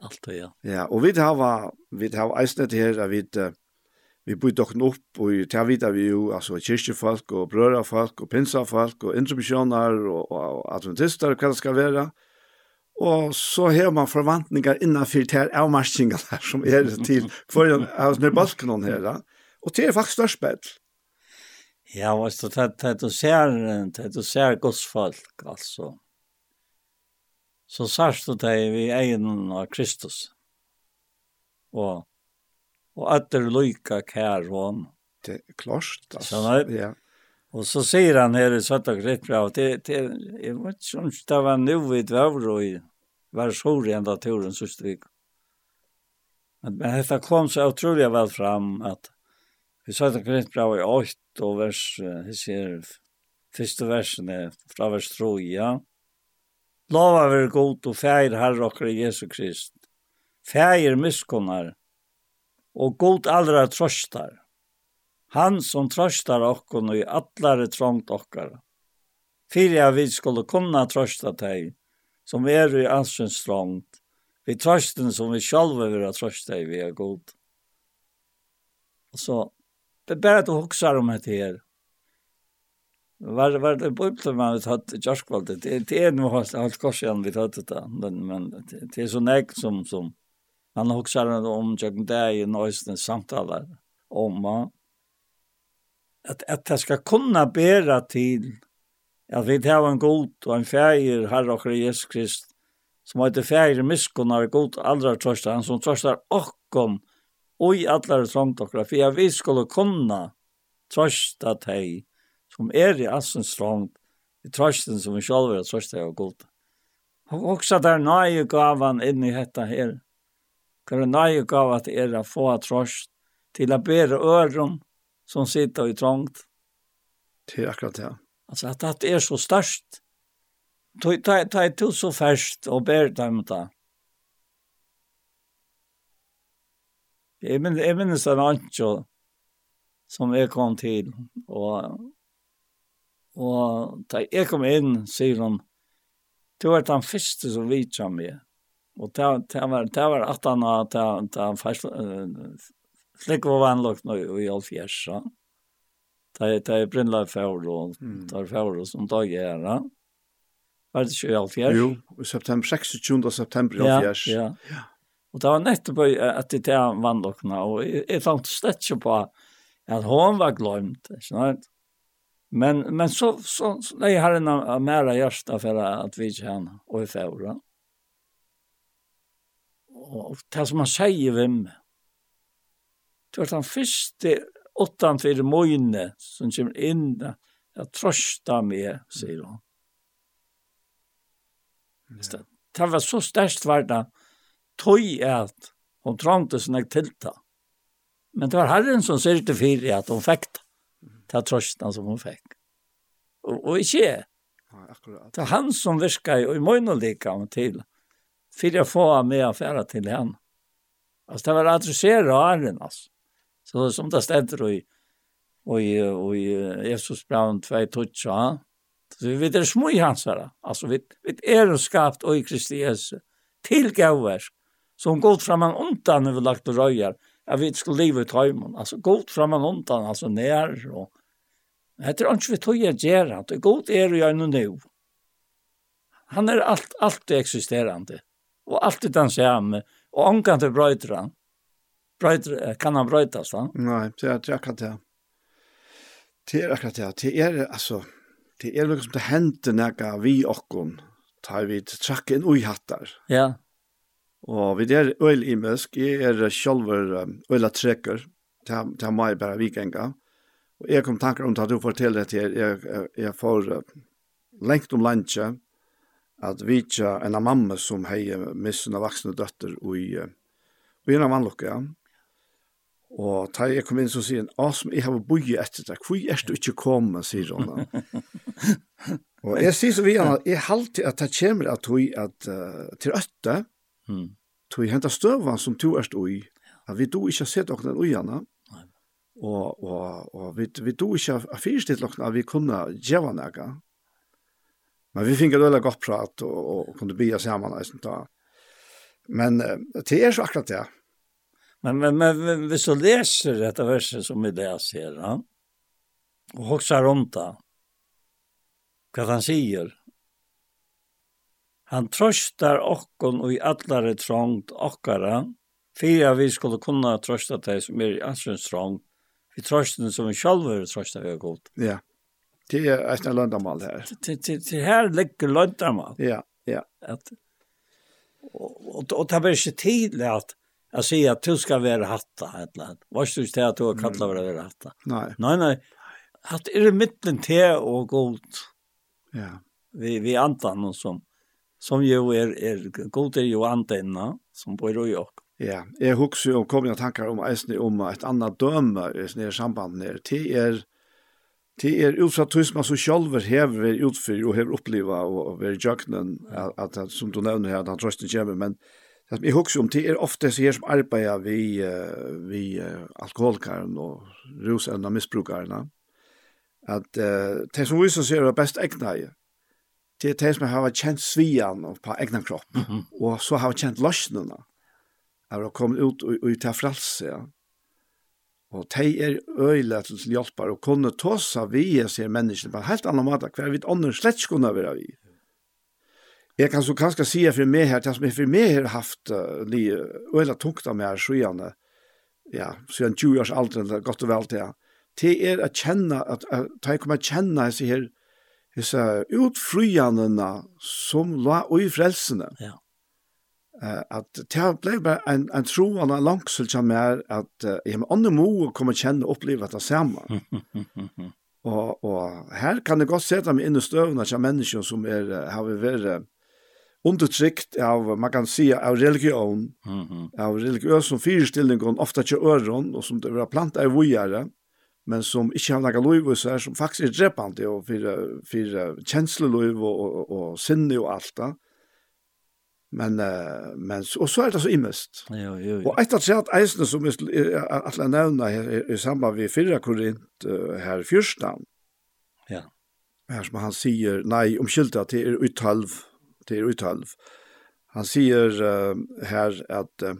Alt det, ja. Ja, og vi har, vi har eisnet her, at vi, uh, vi bygde dokken opp, og til vita vi jo, altså kyrkjefolk, og brørafolk, og pinsafolk, og intermisjoner, og, og, adventister, hva det skal være. Og så har man forvantningar innanfyr til her avmarskingar der, som er til hver av sånne balken her. Og det er faktisk størst bedre. Ja, altså, det det du ser, det du ser godsfolk, altså. Så sørst du deg vi egen av Kristus. Og og atter loika kær hon. Det er klart, altså. Sånn, er. ja. Og så sier han her i Svart og bra, det, det, jeg vet ikke om det var nu i dvavro i var sår i enda turen sørste vik. Men, men dette kom så utrolig vel fram at vi Svart og Gritt bra i 8 og vers, jeg sier, første versen er fra vers 3, ja. Lava ver god og feir herre okker Jesu Krist. Feir miskunnar, og god allra trøstar. Han som trøstar okkon og i allare trångt okkara. Fyrir at vi skulle kunna trösta teg, som er i allsens trångt, vi trösten som vi sjálva vil ha trösta i vi er god. Og så, det er bare at du hoksar om dette her. Var var det på man vi hade Josh Kvalt det är nu har allt kors igjen vi tatt det men det er så nek som som Han hugsar om jag där i nøysten samtalar om han. At, at det skal kunne bära til at vi tar en god og en färger Herre og Jesus Krist som heter färger miskunnar god allra tröstar han som trøstar okkom og i allar trångt och for jeg vi skulle kunna trösta dig som er i assens trångt i trøsten som vi själva tröstar av god. Och också där nöje gavan inn i detta her Hver nøye gav at er å få trost til å bære øren som sitter i trångt. Det er akkurat det. Altså at det er så størst. Ta er til så færst og bære dem da. Jeg minnes, jeg minnes en annen som jeg kom til, og, og da jeg kom inn, sier hun, du er den første som vidt seg med. Og det det var det var at han att att han var han lukt i all fjärs Det er, det er brinnla Fjord, og det er Fjord som dag er det. Var det 20 fjärs? Jo, i september 26 september i all fjärs. Ja. Ja. Og det var nettopp at det där og och jeg fann slett på at hon var glemt, ikke sant? Men men så så, så nej har en mera hjärta för att vi kan og i förra og, det som han sier ved meg. Det var den første åttan for møyne som kommer inn at trøsta meg, sier hun. Ja. Det var så størst var det tøy at hun trangte sånne tilta. Men det var herren som sier til fire at hun fikk det. Det er trøsta som hun fikk. Og, og ikke jeg. Ja, akkurat. Det er han som virka i møyne lika om til för jag får med affärer till henne. Alltså det var adressera Arlen alltså. Så som det ständer i och i och i Jesus Brown 2 toucha. Så vi vet det smoj hans här. Alltså vi vi är skapt och i Kristi Jesus till gåvor som gått framan ontan över lagt och röjar. Jag vet skulle leva ut hemmen. Alltså gått framan ontan alltså ner och Det är inte vi tog jag gärna. Det är god är jag nu nu. Han är allt, allt existerande og alt er den samme, og omkant til brøyter han. Brøyter, kan han brøytas, va? Nei, det er akkurat det. Det er akkurat det. Det er, altså, det er noe som det hendte nega vi okkon, tar vi trakk inn ui hattar. Ja. Og vi er øyl i møsk, jeg er sjolver øyla trekker, til meg bare vikenga. Og jeg kom tankar om at du forteller det til, jeg, jeg, jeg får lengt om landtje, at vi vitja en av mamma som hei av vaksne døtter i, i en av vannlokka. Ja. Og da jeg kom inn så sier han, «Asm, jeg har boi etter deg, hvor er du ikke kommet?» sier hun. og jeg sier så vi han at jeg halte at det kommer at hun at, uh, til øtte, mm. til hun henter støvene som to er i, at vi då ikke har sett dere i henne, og, og, og vi, vi då ikke har fyrstilt dere at vi kunne gjøre noe. Men vi fick det godt prat og, och kunde bia samman nästan da. Men det er så akkurat det. Men men men vi så leser detta verset som vi leser, ja. og hoxar runt det. hva han sier, Han trøstar okkon og i allare trångt okkara. Fyra vi skulle kunna trøsta deg som er i allsens trångt. Vi trøsten som vi själva tröstar vi gott. Ja. Det er et løndamal her. Det her ligger løndamal. Ja, ja. At, og, og, det var ikke tidlig at jeg sier at du skal være hatta et eller annet. Var ikke til at du har kallet for å være hatta? Nei. Nei, nei. At er det midtelen til og god. Ja. Vi, vi antar noe som, som jo er, er god er jo antenna, som bor i Røyok. Ja, jeg husker jo om kom jeg tanker om eisne om et annet døme i samband ned. Det er, Det er utsatt fra tusen man så sjølver hever vært utfyr og hever oppleva og vært er jøknen, at, at, som du nevner her, at han trøsten kommer, men jeg husker om det er ofte så her som arbeider vi, uh, vi uh, alkoholikaren og rusevna misbrukarna, at uh, det som viser seg er best egna i, det er det som har kjent svian på egna kropp, mm -hmm. og så har kjent løsnena, har kommet ut og, og, og til ja. Og de er øyla til hjelpar og kunne tåsa vi jeg ser menneskene på en helt annen måte hver vi ånden slett skulle være vi. Jeg kan så kanskje si for meg her, det som jeg for meg har haft uh, li, øyla tungt av meg her sjøene, ja, siden 20 års alder, det er godt og vel til, det er å kjenne, at, at at jeg kommer å kjenne disse her, disse utfryene som la og i frelsene. Ja Uh, at det ble bare en, en tro og en langsel som er at uh, jeg med andre må komme kjenne og oppleve det samme. og, og her kan jeg godt sette meg inn i støvene av mennesker som er, har vært undertrykt av, man kan si, av religion, av religiøs som fyrstillingon, ofte ikke øren, og som det var plantet i vujere, men som ikke har noen lov hos her, som faktisk er drepende, og for, for kjensleløyv og, og, og sinne og alt det. Men, uh, men, og så er det så immest. Ja, ja, ja. Og etter at eisene som jeg atle nevna her, i samband med fyrre korint uh, her fyrstan, ja. her som han sier, nei, omkylda til er uttalv, til er uttalv. Han sier uh, her at uh,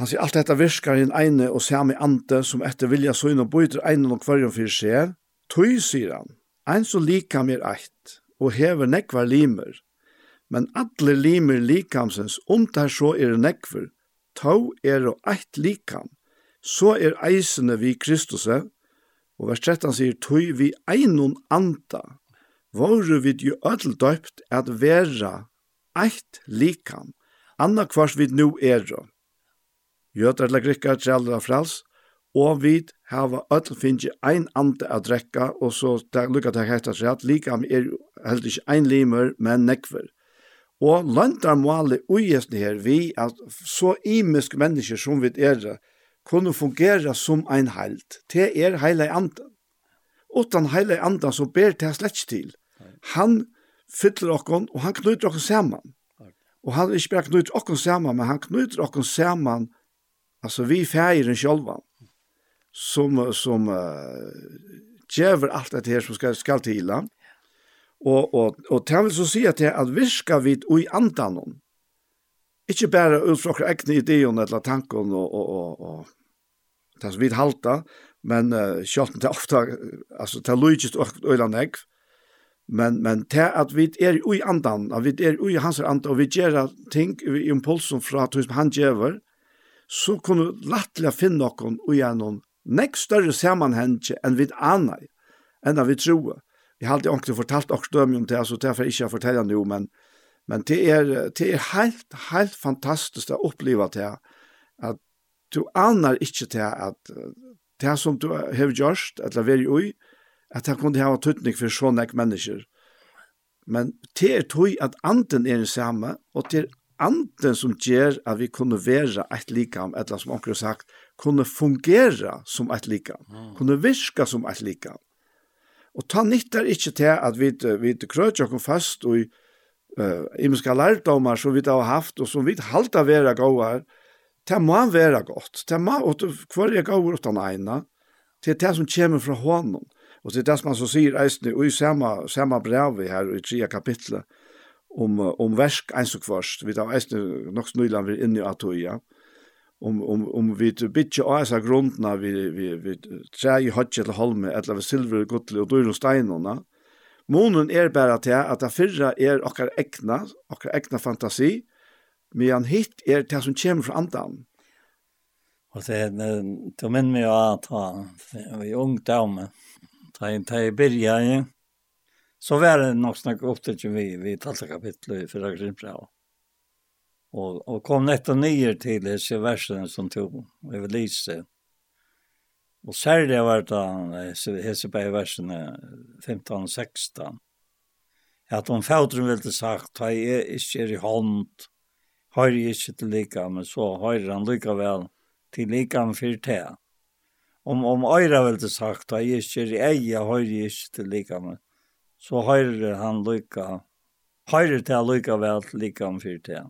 Han sier alt dette virkar i en ene og samme ante som etter vilja søgn og bøyder ene og kvarjon fyrir seg. Tøy, sier han, ein så lika mer eit, og hever nekvar limer, men alle limer likamsens, om der så er nekver, tau er og eit likam, så er eisene vi Kristuse, og vers 13 sier, tøy vi einon anda, våre vid jo ødel døypt at vera eit likam, anna kvars vid nu er. Jøter eller grikkar trellera frals, og vid hava öll finnje ein ande at drekka, og så lukka det hekta seg at likam er heldig ikke ein limer, men nekver. Og landar måle ugesne her vi at så imisk mennesker som vi er, kunne fungera som ein heilt. Det er heile andan. Utan heile andan så ber det slett til. Han fyller okkon, og han knyter okkon saman. Og han ikke bare knyter okkon saman, men han knyter okkon saman, altså vi fægeren sjolvan, som, som uh, djever alt det her som skal, skal til han. Og, og, og det vil så si at det er at virka vid ui andan om. Ikke bare ut fra okra egne ideon eller tanken og, og, og, og det som vi halta, men uh, sjåten det er altså det er og øyland egg, men, men det at vi er ui andan, at vi er ui hans andan, og vi gjør ting i impulsen fra tog som han gjør, så kunne lattelig finne noen ui gjennom nek større samanhenge enn vi aner, enn vi tror. Jeg har alltid ordentlig fortalt og dømme om det, så derfor ikke jeg forteller noe, men, men det er, det er helt, helt fantastisk å oppleve det, at du aner ikke det at det som du har gjort, eller vært i, at det kunne ha tøtning for sånne mennesker. Men det er tog at anden er det samme, og det er anden som gjør at vi kunne være et likam, eller som omkring sagt, kunne fungere som et likam, kunne virke som et likam. Og ta nyttar ikkje til at vi, vi krøtjer okkur fast og uh, imenska lærdomar som vi har haft og som vi halda vera gåar, det må vera godt. Det må, og hver er gåar utan eina, det er det som kommer fra hånden. Og det er det som han så sier eisne, og i samme, samme vi her, i tre kapitlet, om, om versk eins og kvarst, vi tar eisne nok snøyland vi inni atoia, ja om om om vi bitje asa grundna vi vi vi træi hotje til holme eller vi silver gutle og dyr og steinarna. monen er bara til at det fyrra er okkar egna, okkar egna fantasi, men hitt er det som kommer fra andan. Og det er, du minner meg at ta i ungdommen, da jeg, da jeg byrja, så var det nok snakk opp til vi, vi talte kapitlet i fyrra grimpra og, og kom netto ner til disse versen som tog överlyse. Och han, var det på versen 15 og 16. at om fædren ville sagt, ha er ikke er i hånd, har i ikke til lika, men så har han lika vel til lika fyrt det. Om, om øyre ville sagt, ha er ikke er i eie, har jag ikke til lika, men så har han lika, har jag till lika vel til lika för det.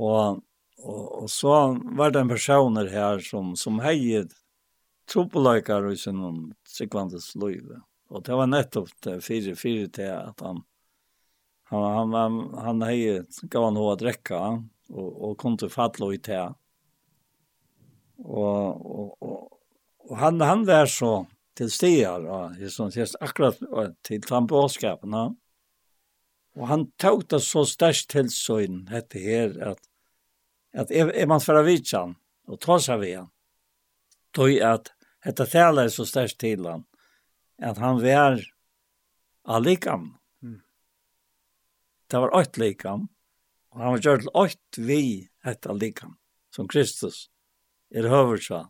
Og, og, og så var det en personer her som, som heier tropeløyker i sin sikvandes løyve. Og det var nettopp det fire, fire til at han, han, han, han, han heier, gav han hva drekka, og, og kom til fatlo i te. Og, og, og, og han, han var så til stier, og jeg synes akkurat til tannbåskapen, og Og han tok det så størst til søgn, hette her, at, at er, er man fra vidtjan, og ta seg ved han, tog at hette tale er så størst til han, at han var allikam. Mm. Det var åkt likam, og han var gjort til åkt vi hette allikam, som Kristus er høversa,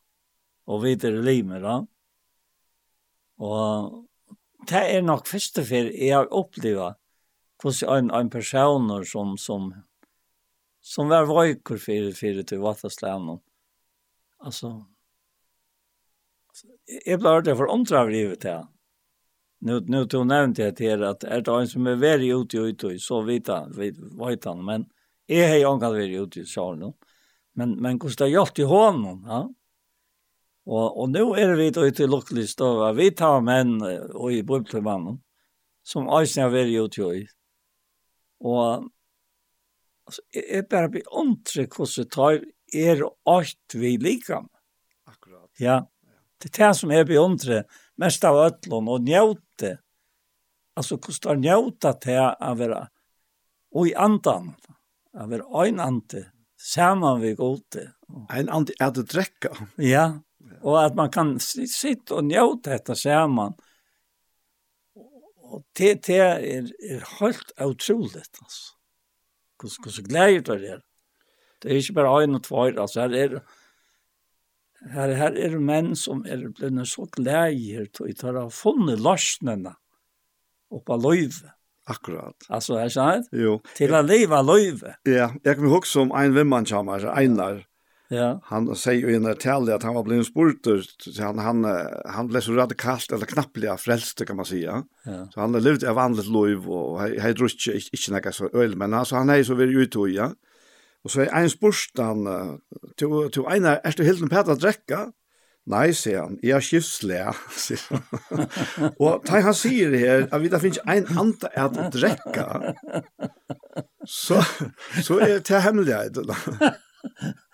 og videre limer han. Og det er nok første for jeg har opplevd hvordan en, en person som, som, som var vajkur för, för till vattenslämnen. Alltså, jag blev hört det för omtravrivet det. Nu, nu tog nämnt jag till er att är det en som är väldigt ute och ute så vet han, vet han, men jag har ju ankat väldigt ute i salen. Men, men kostar gjort i honom, ja. Og, og nå er vi ute i lukkelig støv, vi tar menn og i bøybtelmannen, som eisen har vært ute i Og altså, jeg jeg bare blir beundrer hvordan tar er alt vi liker. Akkurat. Ja, det er det som jeg beundrer mest av øtlån og njøte. Altså hvordan tar njøte til å være og i andan, å være en ante, saman vi gode. En ante er det drekka. Ja, og at man kan sitte og njøte dette sammen, og og det, det er, er helt utroligt, altså. Hvordan, hvordan gleder det er. Det er ikke bare en og tvær, altså her er her, her er menn som er blevet så glæder til å de funnet løsnene oppe av løyve. Akkurat. Altså, er det sant? Jo. Til å leve løyve. Ja, jeg kan huske om en vimmann kommer, Einar, Ja. Han säger ju när till att han var blivit spurter han han han blev så radikalt eller knappliga frälst kan man säga. Ja. Så han levde av vanligt liv och han druck inte inte några så öl men alltså han är så vill ut och ja. Och så är en spurstan till till ena är du helt en pärta dräcka. Nei, sier han, jeg er skiftslega, sier han. og da han sier det her, at vi da finnes en anta at drekka, så, så er det hemmelig.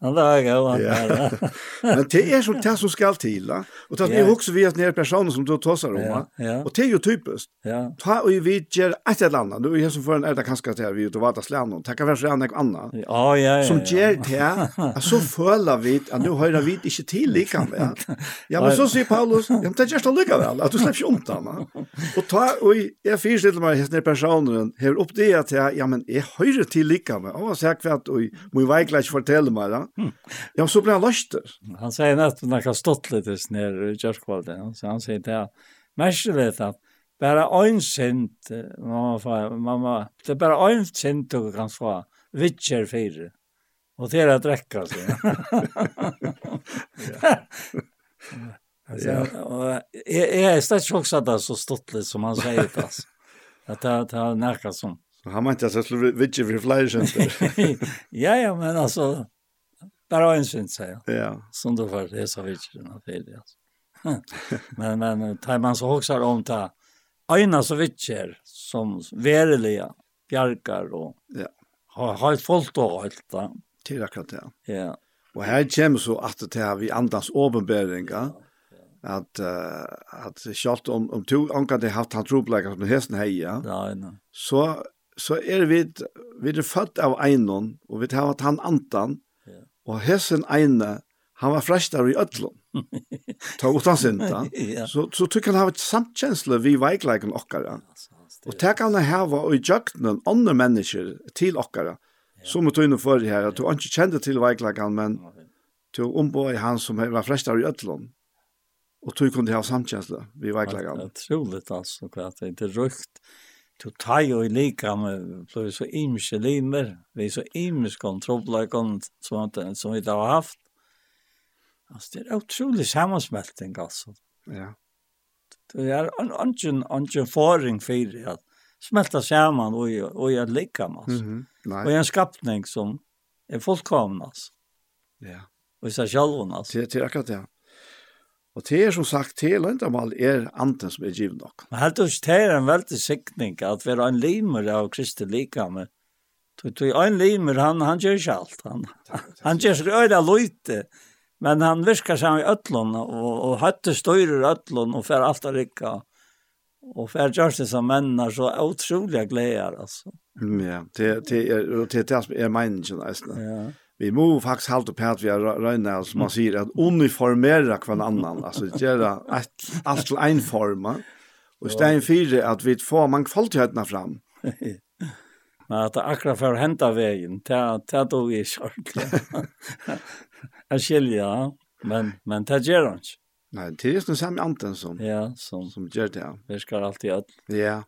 Han där går han. Ja. Men det er så det som skal til. da. ska till. Och att ni också vet när personer som du tåser om. Och det er jo typisk. Ja. Ta og vi gjør et eller annat. Du är som för en det kanskje til vi ute vart Det kan være för en annet. Ja, ja, ja. Som gjør det. at Så føler vi at nå hører vi ikke til likevel. Ja, men så sier Paulus, ja, men det gjør det likevel, at du slipper ikke ont annars. Og ta och jag finns till mig när personen hör upp det att ja men är hör till lika väl. Och så här kvart och ikke fortelle meg, da. Ja, så blir han løster. Han sier säger att han har stått lite ner i kjørskvalget. Så han säger det at bare bara en synd, mamma, mamma, det er bare en synd du kan få vitcher fire. Og det er är att räcka, så. Alltså, jag är stött chockad att så stått lite som han säger det. Alltså. Att det det har närkat som. Han mente att jag skulle vitcher för fler synder. ja, ja, men alltså, Bara en synd säger jag. Ja. Som då för det så vet jag inte fel men men tar man så också om ta Aina så vitcher som verliga bjarkar och ja. har har folk då allt där. Till akkurat det. Ja. Och här kommer så att det här vi andas åbenbäringar at, uh, at kjalt om om to anka det haft han tropläkar som hästen heja. Ja, nej. Så så är vi vi er född av einon och vi tar att han antan Og hessen eine, han var frestar i ödlom. Ta utan synda. ja. Så, så tycker han ha samt samtkänsla vi väglägen okkara. Og tek han hava og i jøgnen andre mennesker til okkara. Som vi tog inne for her, at du ikke kjente til veiklegan, men du omboi han som var frestar i ödlom. Og tog kunne ha samtkänsla vi veiklegan. Det är otroligt alltså, det inte rökt. Du tar jo i lika med för så imske limer, vi är så imske kontrollläkon som inte som vi har haft. Alltså det är otrolig sammansmältning alltså. Ja. Det är en angen angen föring för att smälta samman og, och jag lika med alltså. Mm -hmm. Och en skapning som er är altså. Ja. Og i seg själva altså. Det är akkurat det. Og det er som sagt, det er løndamal er anden som er givet nok. Men helt og det er en veldig sikning at vi er en limer av Kristi likame. du, ein limer, han, han gjør ikke alt. Han, han gjør ikke øyla løyte, men han virkar seg i øtlån, og, og høtte støyrer øtlån, og fer alt av rikka. Og fer gjør det som mennene, så utrolig gleder, altså. Ja, det, det er det, det er meningen, nesten. Ja vi må faktisk halte på at vi har røyne, som man sier, at uniformera hver annan. Altså gjøre et, alt til en form och stein fyra at vi får mangfoldighetene fram. Men at det akkurat for för hända vägen ta ta då vi Jeg skiljer, ja. men men det gjør han ikke. Nei, det er ju samme anten som ja som som gjør det vi ska alltid att ja.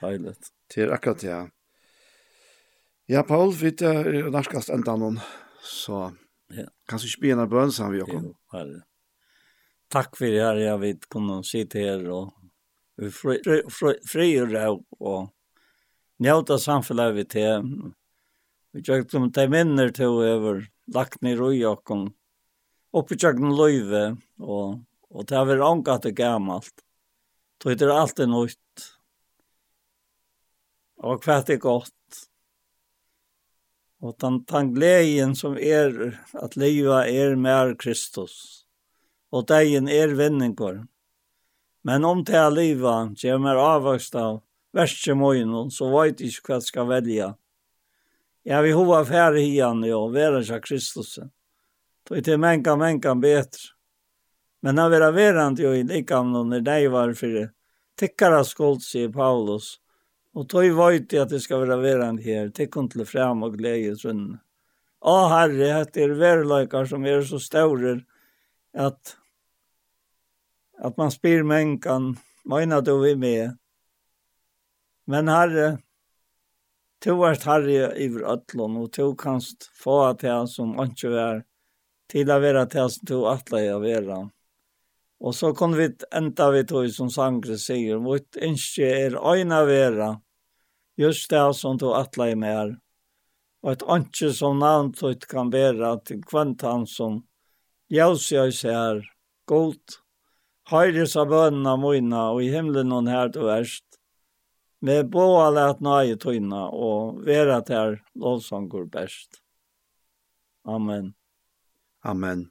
Pilot det er akkurat ja. Ja, Paul, vi er norskast enda noen, så ja. kanskje ikke begynne bøn sammen vi jo. Jo, herre. Takk for det her, jeg vet, kunne sitte her og frigjøre og njøte samfunnet vi til. Vi tjøkte om de minner til over lagt ned i jokken, oppe tjøkken løyve, og, og det har vært ångat og gammalt. Det er alltid nøyt. Og hva er godt Og den, den gleden som er at livet er mer Kristus. Og degen er vinninger. Men om det er livet, kommer avvokst av verste møgnen, så vet jeg ikke hva jeg skal velge. Jeg vil hova færre igjen og være seg Kristus. Så det er menka, menka bedre. Men når vi er verant jo i likamnen når de var for tikkara skuld, sier Paulus, Og tog veit at det skal være verand her, til til frem og glede sønnen. Å herre, at det er verleikar som er så større at, at man spyr menkan, møyna du vi med. Men herre, to er herre i ötlån, og to kanst få at jeg som ikke er til å være til som to atleie å være. Og så kunne vi enda vi tog som sangre sier, vårt ønske er øyne vera, just det som tog atle i mer, og et ønske som navn tog kan vera til kvant han som jævs jeg ser, godt, høyres av bønene mine, og i himmelen noen her du erst, med båa lät nøye tøyna, og vera til lovsanger best. Amen. Amen.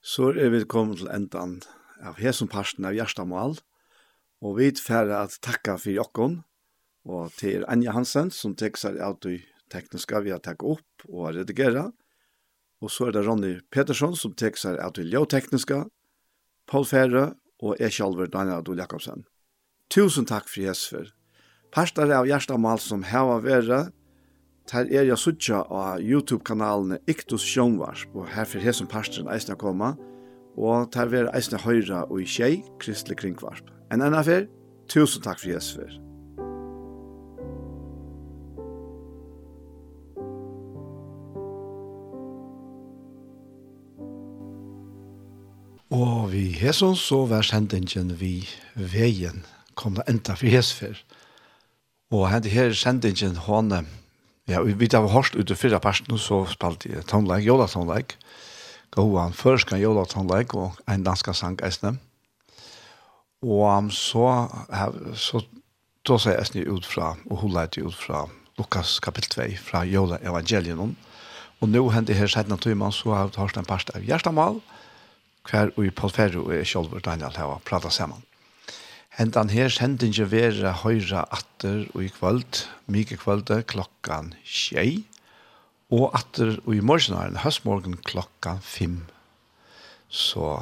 Så er vi kommet til endan av hesen parsten av Gjerstamal, og vi færre at takka for jokken, og til Anja Hansen, som tekster av de tekniske vi har takket opp og redigera, og så er det Ronny Petersson, som tekster av de ljøtekniske, Paul Færre, og jeg selv, Daniel Adol Jakobsen. Tusen takk for Jesper. Parter av Gjerstamal som har vært, Her er jeg suttja av YouTube-kanalene Iktus Sjønvarp, og herfor hesen parstren eisne koma, og her er eisne høyra og i tjei, Kristelig Kringvarp. En enn affær, tusen takk for jesfer. Og vi hesson så var sendingen vi veien kom det enda for jesfer. Og henne her sendingen hånden Ja, vi vet av hørst ut i fyrre parten, så spalte jeg tonleik, jola tonleik. Gåan først kan jola tonleik, og en danska sang eisne. Og så, så då sier jag snu ut fra, og hun leit ut fra Lukas kapitel 2, fra jola evangelien. Og nå hender her sætna tøyman, så har vi hørst en parst av Gjerstamal, hver og i Paul Ferro og kjolver Daniel har pratet sammen. Hentan her sendingen være høyre atter og i kvöld, mye kvöld klokkan tjei, og atter og i morgen er en høstmorgen klokkan fem. Så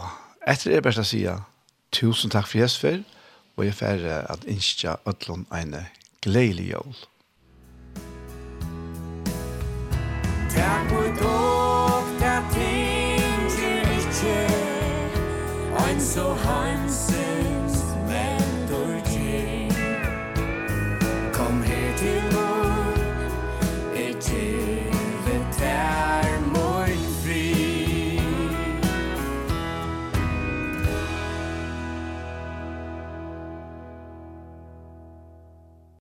etter er best å si tusen takk for jesfer, og jeg færre at innskja ødlån eine gledelig jól. Takk for dog, der ting til ikke, ein så heim